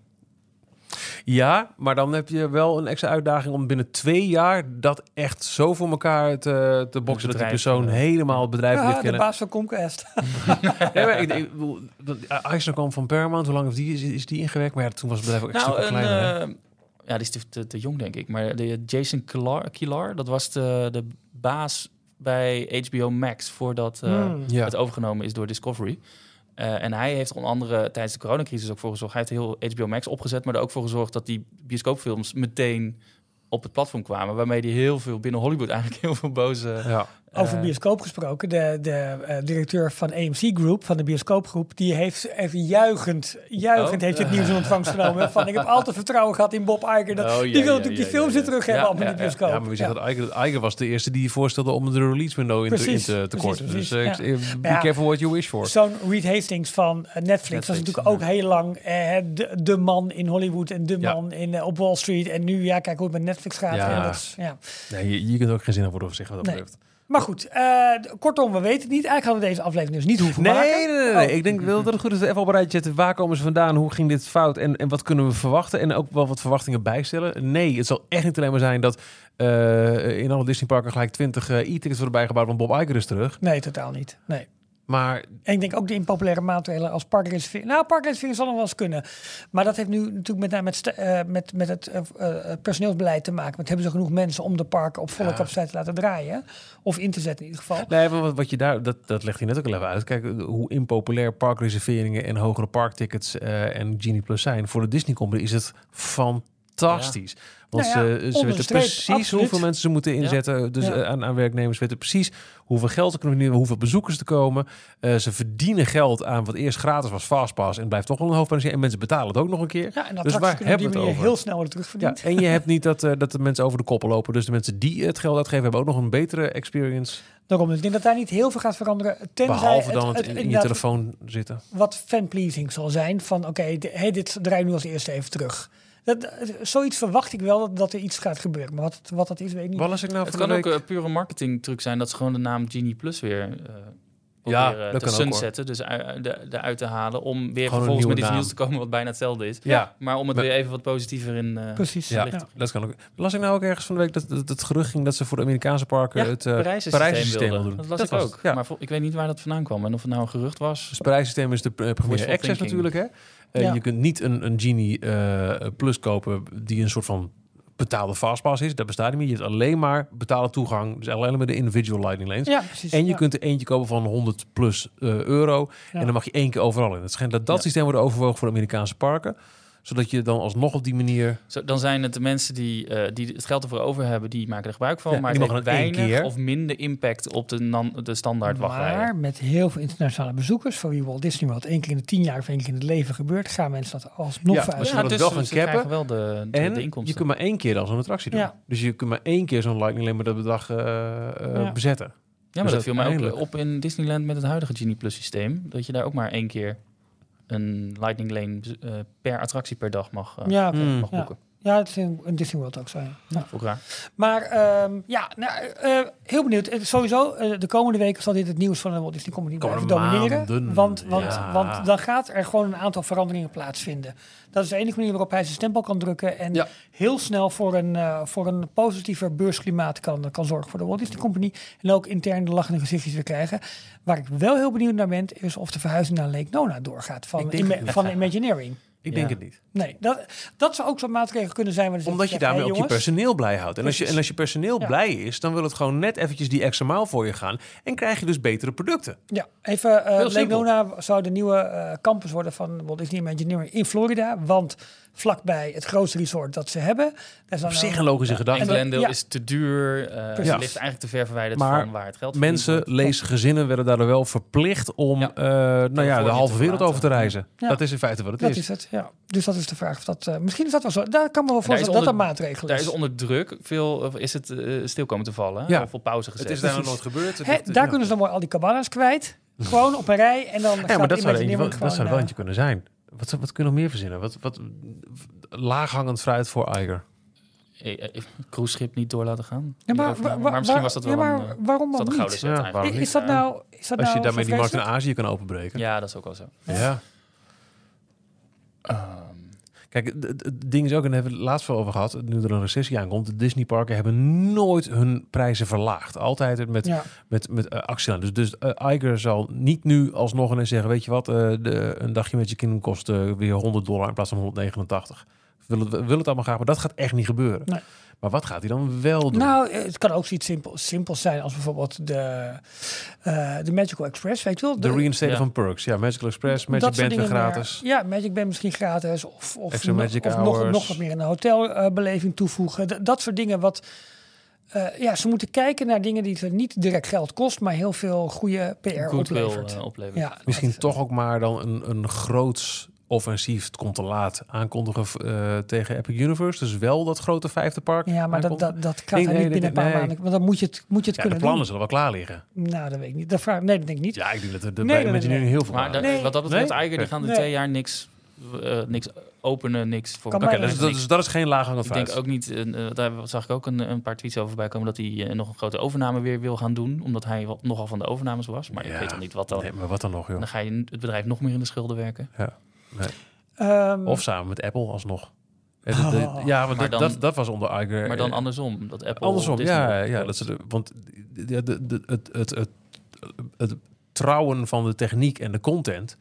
Ja, maar dan heb je wel een extra uitdaging om binnen twee jaar dat echt zo voor elkaar te, te boksen dat die bedrijf, persoon eh, helemaal het bedrijf Ja, ligt de kennen. baas van Comcast. Nee, maar ik, ik, bedoel, dat- Eisner kwam van Paramount. Hoe lang is die, is, die in gewerkt? Maar ja, toen was het bedrijf ook echt Nou, super klein. Ja, die is te, te, te jong, denk ik. Maar de Jason Kilar, Kilar dat was de, de baas bij HBO Max voordat eh, Hmm. ja. het overgenomen is door Discovery. Eh, en hij heeft er onder andere tijdens de coronacrisis ook voor gezorgd. Hij heeft heel HBO Max opgezet, maar er ook voor gezorgd dat die bioscoopfilms meteen op het platform kwamen. Waarmee hij heel veel binnen Hollywood eigenlijk heel veel boze. ja. Over eh, bioscoop gesproken, de, de eh, directeur van AMC Group, van de bioscoopgroep, die heeft even juichend, juichend Oh. heeft het nieuws in ontvangst genomen. Van ik heb altijd vertrouwen gehad in Bob Iger. Dat, Oh, ja, die wil ja, natuurlijk die films ja, weer terug hebben Ja, op in de bioscoop. ja, maar wie zegt Ja. dat Iger, Iger was de eerste die voorstelde om de release window in, te, in Precies, te, te precies, korten. precies, dus eh, ja. be careful what you wish for. Zo'n Reed Hastings van Netflix, was natuurlijk ook heel lang eh, de, de man in Hollywood en de man in, op Wall Street. En nu, ja, kijk hoe het met Netflix gaat. Ja. Dat is, ja. Nee, je, je kunt ook geen zin over zeggen wat dat Nee. betreft. Maar goed, eh, kortom, we weten het niet. Eigenlijk hadden we deze aflevering dus niet hoeven Nee, maken. nee, nee, nee. Oh. Ik denk wel dat het goed is even op een rijtje zetten. Waar komen ze vandaan? Hoe ging dit fout? En, en wat kunnen we verwachten? En ook wel wat verwachtingen bijstellen. Nee, het zal echt niet alleen maar zijn dat eh, in alle Disneyparken gelijk 20 eh, e-tickets worden bijgebouwd, want Bob Iger is terug. Nee, totaal niet. Nee. Maar En ik denk ook de impopulaire maatregelen als parkreservering. Nou, parkreservering zal nog wel eens kunnen. Maar dat heeft nu natuurlijk met, name met, eh, met, met het eh, eh, personeelsbeleid te maken. Want hebben ze genoeg mensen om de parken op volle Ja. capaciteit te laten draaien? Of in te zetten in ieder geval. Nee, maar wat, wat je daar, dat, dat legt hij net ook al even uit. Kijk, hoe impopulair parkreserveringen en hogere parktickets en Genie Plus zijn. Voor de Disney Company is het fantastisch. Want Nou ja, ze, weten precies absoluut. hoeveel mensen ze moeten inzetten. Dus Ja. eh, aan, aan werknemers weten precies hoeveel geld ze kunnen verdienen, hoeveel bezoekers er komen. Eh, ze verdienen geld aan wat eerst gratis was, Fastpass. En blijft toch wel een hoofdprijs. En mensen betalen het ook nog een keer. Ja, en Dus waar kunnen op die hebben we het manier over? heel snel terugverdiend. en je hebt niet dat, eh, dat de mensen over de koppen lopen. Dus de mensen die het geld uitgeven, hebben ook nog een betere experience. Daarom, ik denk dat daar niet heel veel gaat veranderen. Tenzij Behalve dan het, het, in, in je telefoon zitten. wat fanpleasing zal zijn. Van oké, hey, dit draai ik nu als eerste even terug. Dat, zoiets verwacht ik wel dat, dat er iets gaat gebeuren. Maar wat, wat dat is, weet ik niet. Wat ik nou Het van kan de ook week? een pure marketing truc zijn dat ze gewoon de naam Genie Plus weer eh Ja, proberen dat te kan ook, hoor. sunsetten. Dus de, eruit te halen om weer Gewoon vervolgens met iets naam. nieuws te komen wat bijna hetzelfde is. ja, Maar om het Maar- weer even wat positiever in... eh, Precies. ja, Ja. dat kan ook. Las ik nou ook ergens van de week dat, dat het gerucht ging dat ze voor de Amerikaanse parken Ja, het eh Parijs-systeem Parijs-systeem wilde. wil doen. Dat las ik was ook. Ja. Maar ik weet niet waar dat vandaan kwam. En of het nou een gerucht was. Dus het Parijs-systeem is de uh, Premier Access thinking. natuurlijk. Hè? Eh, Ja. Je kunt niet een, een Genie eh, Plus kopen die een soort van betaalde fastpass is. Dat bestaat niet meer. Je hebt alleen maar betaalde toegang. Dus alleen maar de individual lightning lanes. Ja, precies. En je ja. kunt er eentje kopen van 100 plus eh, euro. Ja. En dan mag je één keer overal in. Het schijnt dat dat systeem wordt overwogen voor de Amerikaanse parken. Zodat je dan alsnog op die manier... Zo, dan zijn het de mensen die, eh, die het geld ervoor over hebben, die maken er gebruik van. Ja, maar die het heeft weinig keer. of minder impact op de, nan- de standaard wachtrijen. Maar met heel veel internationale bezoekers, voor wie Walt Disney World één keer in de tien jaar of één keer in het leven gebeurt, gaan mensen dat alsnog Ja, voor maar ze uit. willen het wel gaan cappen. wel de, de, En de je kunt maar één keer dan zo'n attractie doen. Ja. Dus je kunt maar één keer zo'n lightning lane met dat bedrag eh, eh, Ja. bezetten. Ja, maar Dus dat viel mij ook op in Disneyland met het huidige Genie Plus systeem. Dat je daar ook maar één keer een Lightning Lane eh, per attractie per dag mag, eh, Ja, mag boeken. ja, dat is in, in Disney World ook zo. ja. Ja. Maar ehm, ja, nou, eh, heel benieuwd. Eh, Sowieso, eh, de komende weken zal dit het nieuws van de Walt Disney Company blijven domineren. maanden, Want, want, ja. want dan gaat er gewoon een aantal veranderingen plaatsvinden. Dat is de enige manier waarop hij zijn stempel kan drukken. En Ja. heel snel voor een, voor een positiever beursklimaat kan, kan zorgen voor de Walt Disney Company. En ook intern de lachende gezichtjes weer krijgen. Waar ik wel heel benieuwd naar ben, is of de verhuizing naar Lake Nona doorgaat. Van, het van Imagineering. Ik Ja. denk het niet. Nee, dat, dat zou ook zo'n maatregel kunnen zijn. waar Omdat je daarmee hey, ook je personeel blij houdt. En als je, en als je personeel Ja. blij is, dan wil het gewoon net eventjes die extra maal voor je gaan. En krijg je dus betere producten. Ja, even. Nona zou de nieuwe eh, campus worden van Walt Disney Imagineering in Florida. Want vlakbij het grootste resort dat ze hebben. Op nou- zich een logische gedachte. dat- Glendale ja. is te duur. eh. Het ligt eigenlijk te ver verwijderd Maar van waar het geld Mensen, wordt. lees gezinnen, werden daardoor wel verplicht om Ja. eh, nou ja, de halve wereld over te reizen. Ja. Dat is in feite wat het Dat is. is het, ja. Dus dat is de vraag of dat... eh, misschien is dat wel zo. Daar kan me wel is voorstellen dat dat een maatregel Daar is. is onder druk veel, of is het stil komen te vallen. Ja. Of op pauze gezet. Het is daar nog nooit gebeurd. Het daar ja. kunnen ze dan mooi al die cabanas kwijt. Gewoon op een rij en dan Ja, gaat maar dat zou, er wel- dat zou wel eentje kunnen zijn. Wat, wat kun je nog meer verzinnen? Wat, wat, laaghangend fruit voor Iger. Eh, eh, Cruiseschip niet door laten gaan. Ja, maar, misschien wa- was dat ja, wel maar een... eh, waarom dan dat een gouden niet? Ja, waarom Is dat nou... Is dat Als je nou daarmee die markt in? Azië kan openbreken. Ja, dat is ook wel zo. Ja. Kijk, het- ding is ook, en daar hebben we het laatst wel over gehad, nu er een recessie aankomt, de Disneyparken hebben nooit hun prijzen verlaagd. Altijd met, Ja. met, met eh, actie aan. Dus, dus eh, Iger zal niet nu alsnog ineens zeggen, weet je wat, eh, de, een dagje met je kinderen kost weer 100 dollar in plaats van 189. We willen, we willen het allemaal graag, maar dat gaat echt niet gebeuren. Nee. Maar wat gaat hij dan wel doen? Nou, het kan ook zoiets simpel, simpels zijn als bijvoorbeeld de, eh, de Magical Express, weet je wel? de reinstaten Ja. van perks. Ja, Magical Express, Magic dat Band weer gratis. meer. Ja, Magic Band misschien gratis. Of, of, Extra nog- Magic of nog, nog wat meer een hotelbeleving toevoegen. D- dat soort dingen wat... eh, ja, ze moeten kijken naar dingen die ze niet direct geld kost, maar heel veel goede PR goodwill oplevert. eh, opleveren. ja, Misschien dat- toch ook maar dan een, een groots offensief, het komt te laat, aankondigen eh, tegen Epic Universe. Dus wel dat grote vijfde park Ja, maar dat, dat, dat kan Nee, hij nee, niet binnen een paar nee. maanden. Want dan moet je het, moet je het Ja, de kunnen plannen zullen wel klaar liggen. Nou, dat weet ik niet. Dat vraag, nee, dat denk ik niet. Ja, ik denk dat er de Nee, nee, Imagineering nee. heel veel Maar Nee. wat dat betreft, Nee? Eiger, die gaan de Nee. twee jaar niks, eh, niks openen niks voor Kan Oké, mij dus, dat is- dat is geen laaghangend Ik fruit. denk ook niet, eh, daar zag ik ook een, een paar tweets over bij komen, dat hij nog een grote overname weer wil gaan doen, omdat hij wat, nogal van de overnames was. Maar Ja. ik weet al niet wat dan. Nee, maar wat dan nog, joh? Dan ga je het bedrijf nog meer in de schulden werken. Ehm, Of samen met Apple alsnog. Oh. ja, maar, Maar dat, dan- dat, dat was onder Iger. Maar dan eh, andersom, dat Apple Andersom, ja, ja dat ze de, want de, de, de- het, het, het, het trouwen van de techniek en de content,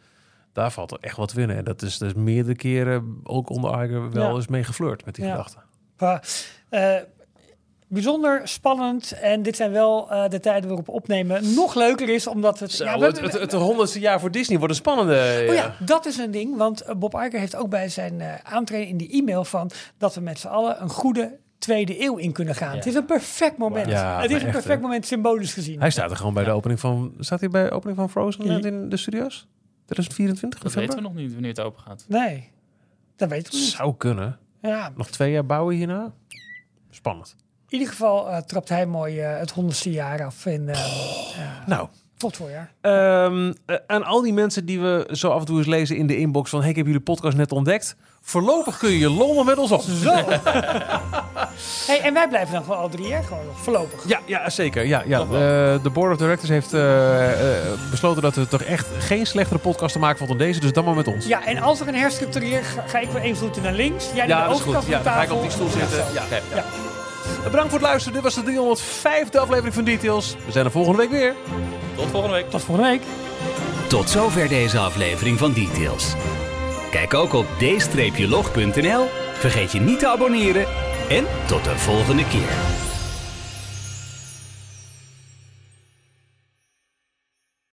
daar valt er echt wat winnen. En dat is dus meerdere keren ook onder Iger wel Ja. eens mee geflirt met die Ja. gedachte. Maar, eh, bijzonder spannend. En dit zijn wel eh, de tijden waarop opnemen nog leuker is, omdat het... Zo, ja, we het, het, het honderdste jaar voor Disney wordt een spannende. Oh ja, dat is een ding. Want eh, Bob Iger heeft ook bij zijn eh aantreden in die e-mail van dat we met z'n allen een goede tweede eeuw in kunnen gaan. Ja. Het is een perfect moment. Ja, het is een echt, perfect hè? moment symbolisch gezien. Hij staat er gewoon bij de opening van. Staat hij bij de opening van Frozen in de studio's? 2024? Dat weten we nog niet wanneer het open gaat. Nee, dat weten we niet. Zou kunnen. Ja, Nog twee jaar bouwen hierna? Spannend. In ieder geval eh, trapt hij mooi eh, het honderdste jaar af in eh, Nou, tot voorjaar. Eh, aan al die mensen die we zo af en toe eens lezen in de inbox van... Hey, ik heb jullie podcast net ontdekt. Voorlopig kun je je lollen met ons op. Zo. hey, en wij blijven dan gewoon al drie jaar gewoon nog voorlopig. Ja, ja zeker. Ja, ja. De board of directors heeft besloten dat we toch echt geen slechtere podcast te maken valt dan deze. Dus dan maar met ons. Ja, en als er een herstructureer ga, ga ik weer één voetje naar links. Jij naar Ja, de dat is goed. overkant Ja, van de dan ga ik op die stoel zitten. Ja, ja. Ja. Bedankt voor het luisteren. Dit was de 305e aflevering van Details. We zijn er volgende week weer. Tot volgende week. Tot volgende week. Tot zover deze aflevering van Details. Kijk ook op d-log.nl. Vergeet je niet te abonneren. En tot de volgende keer.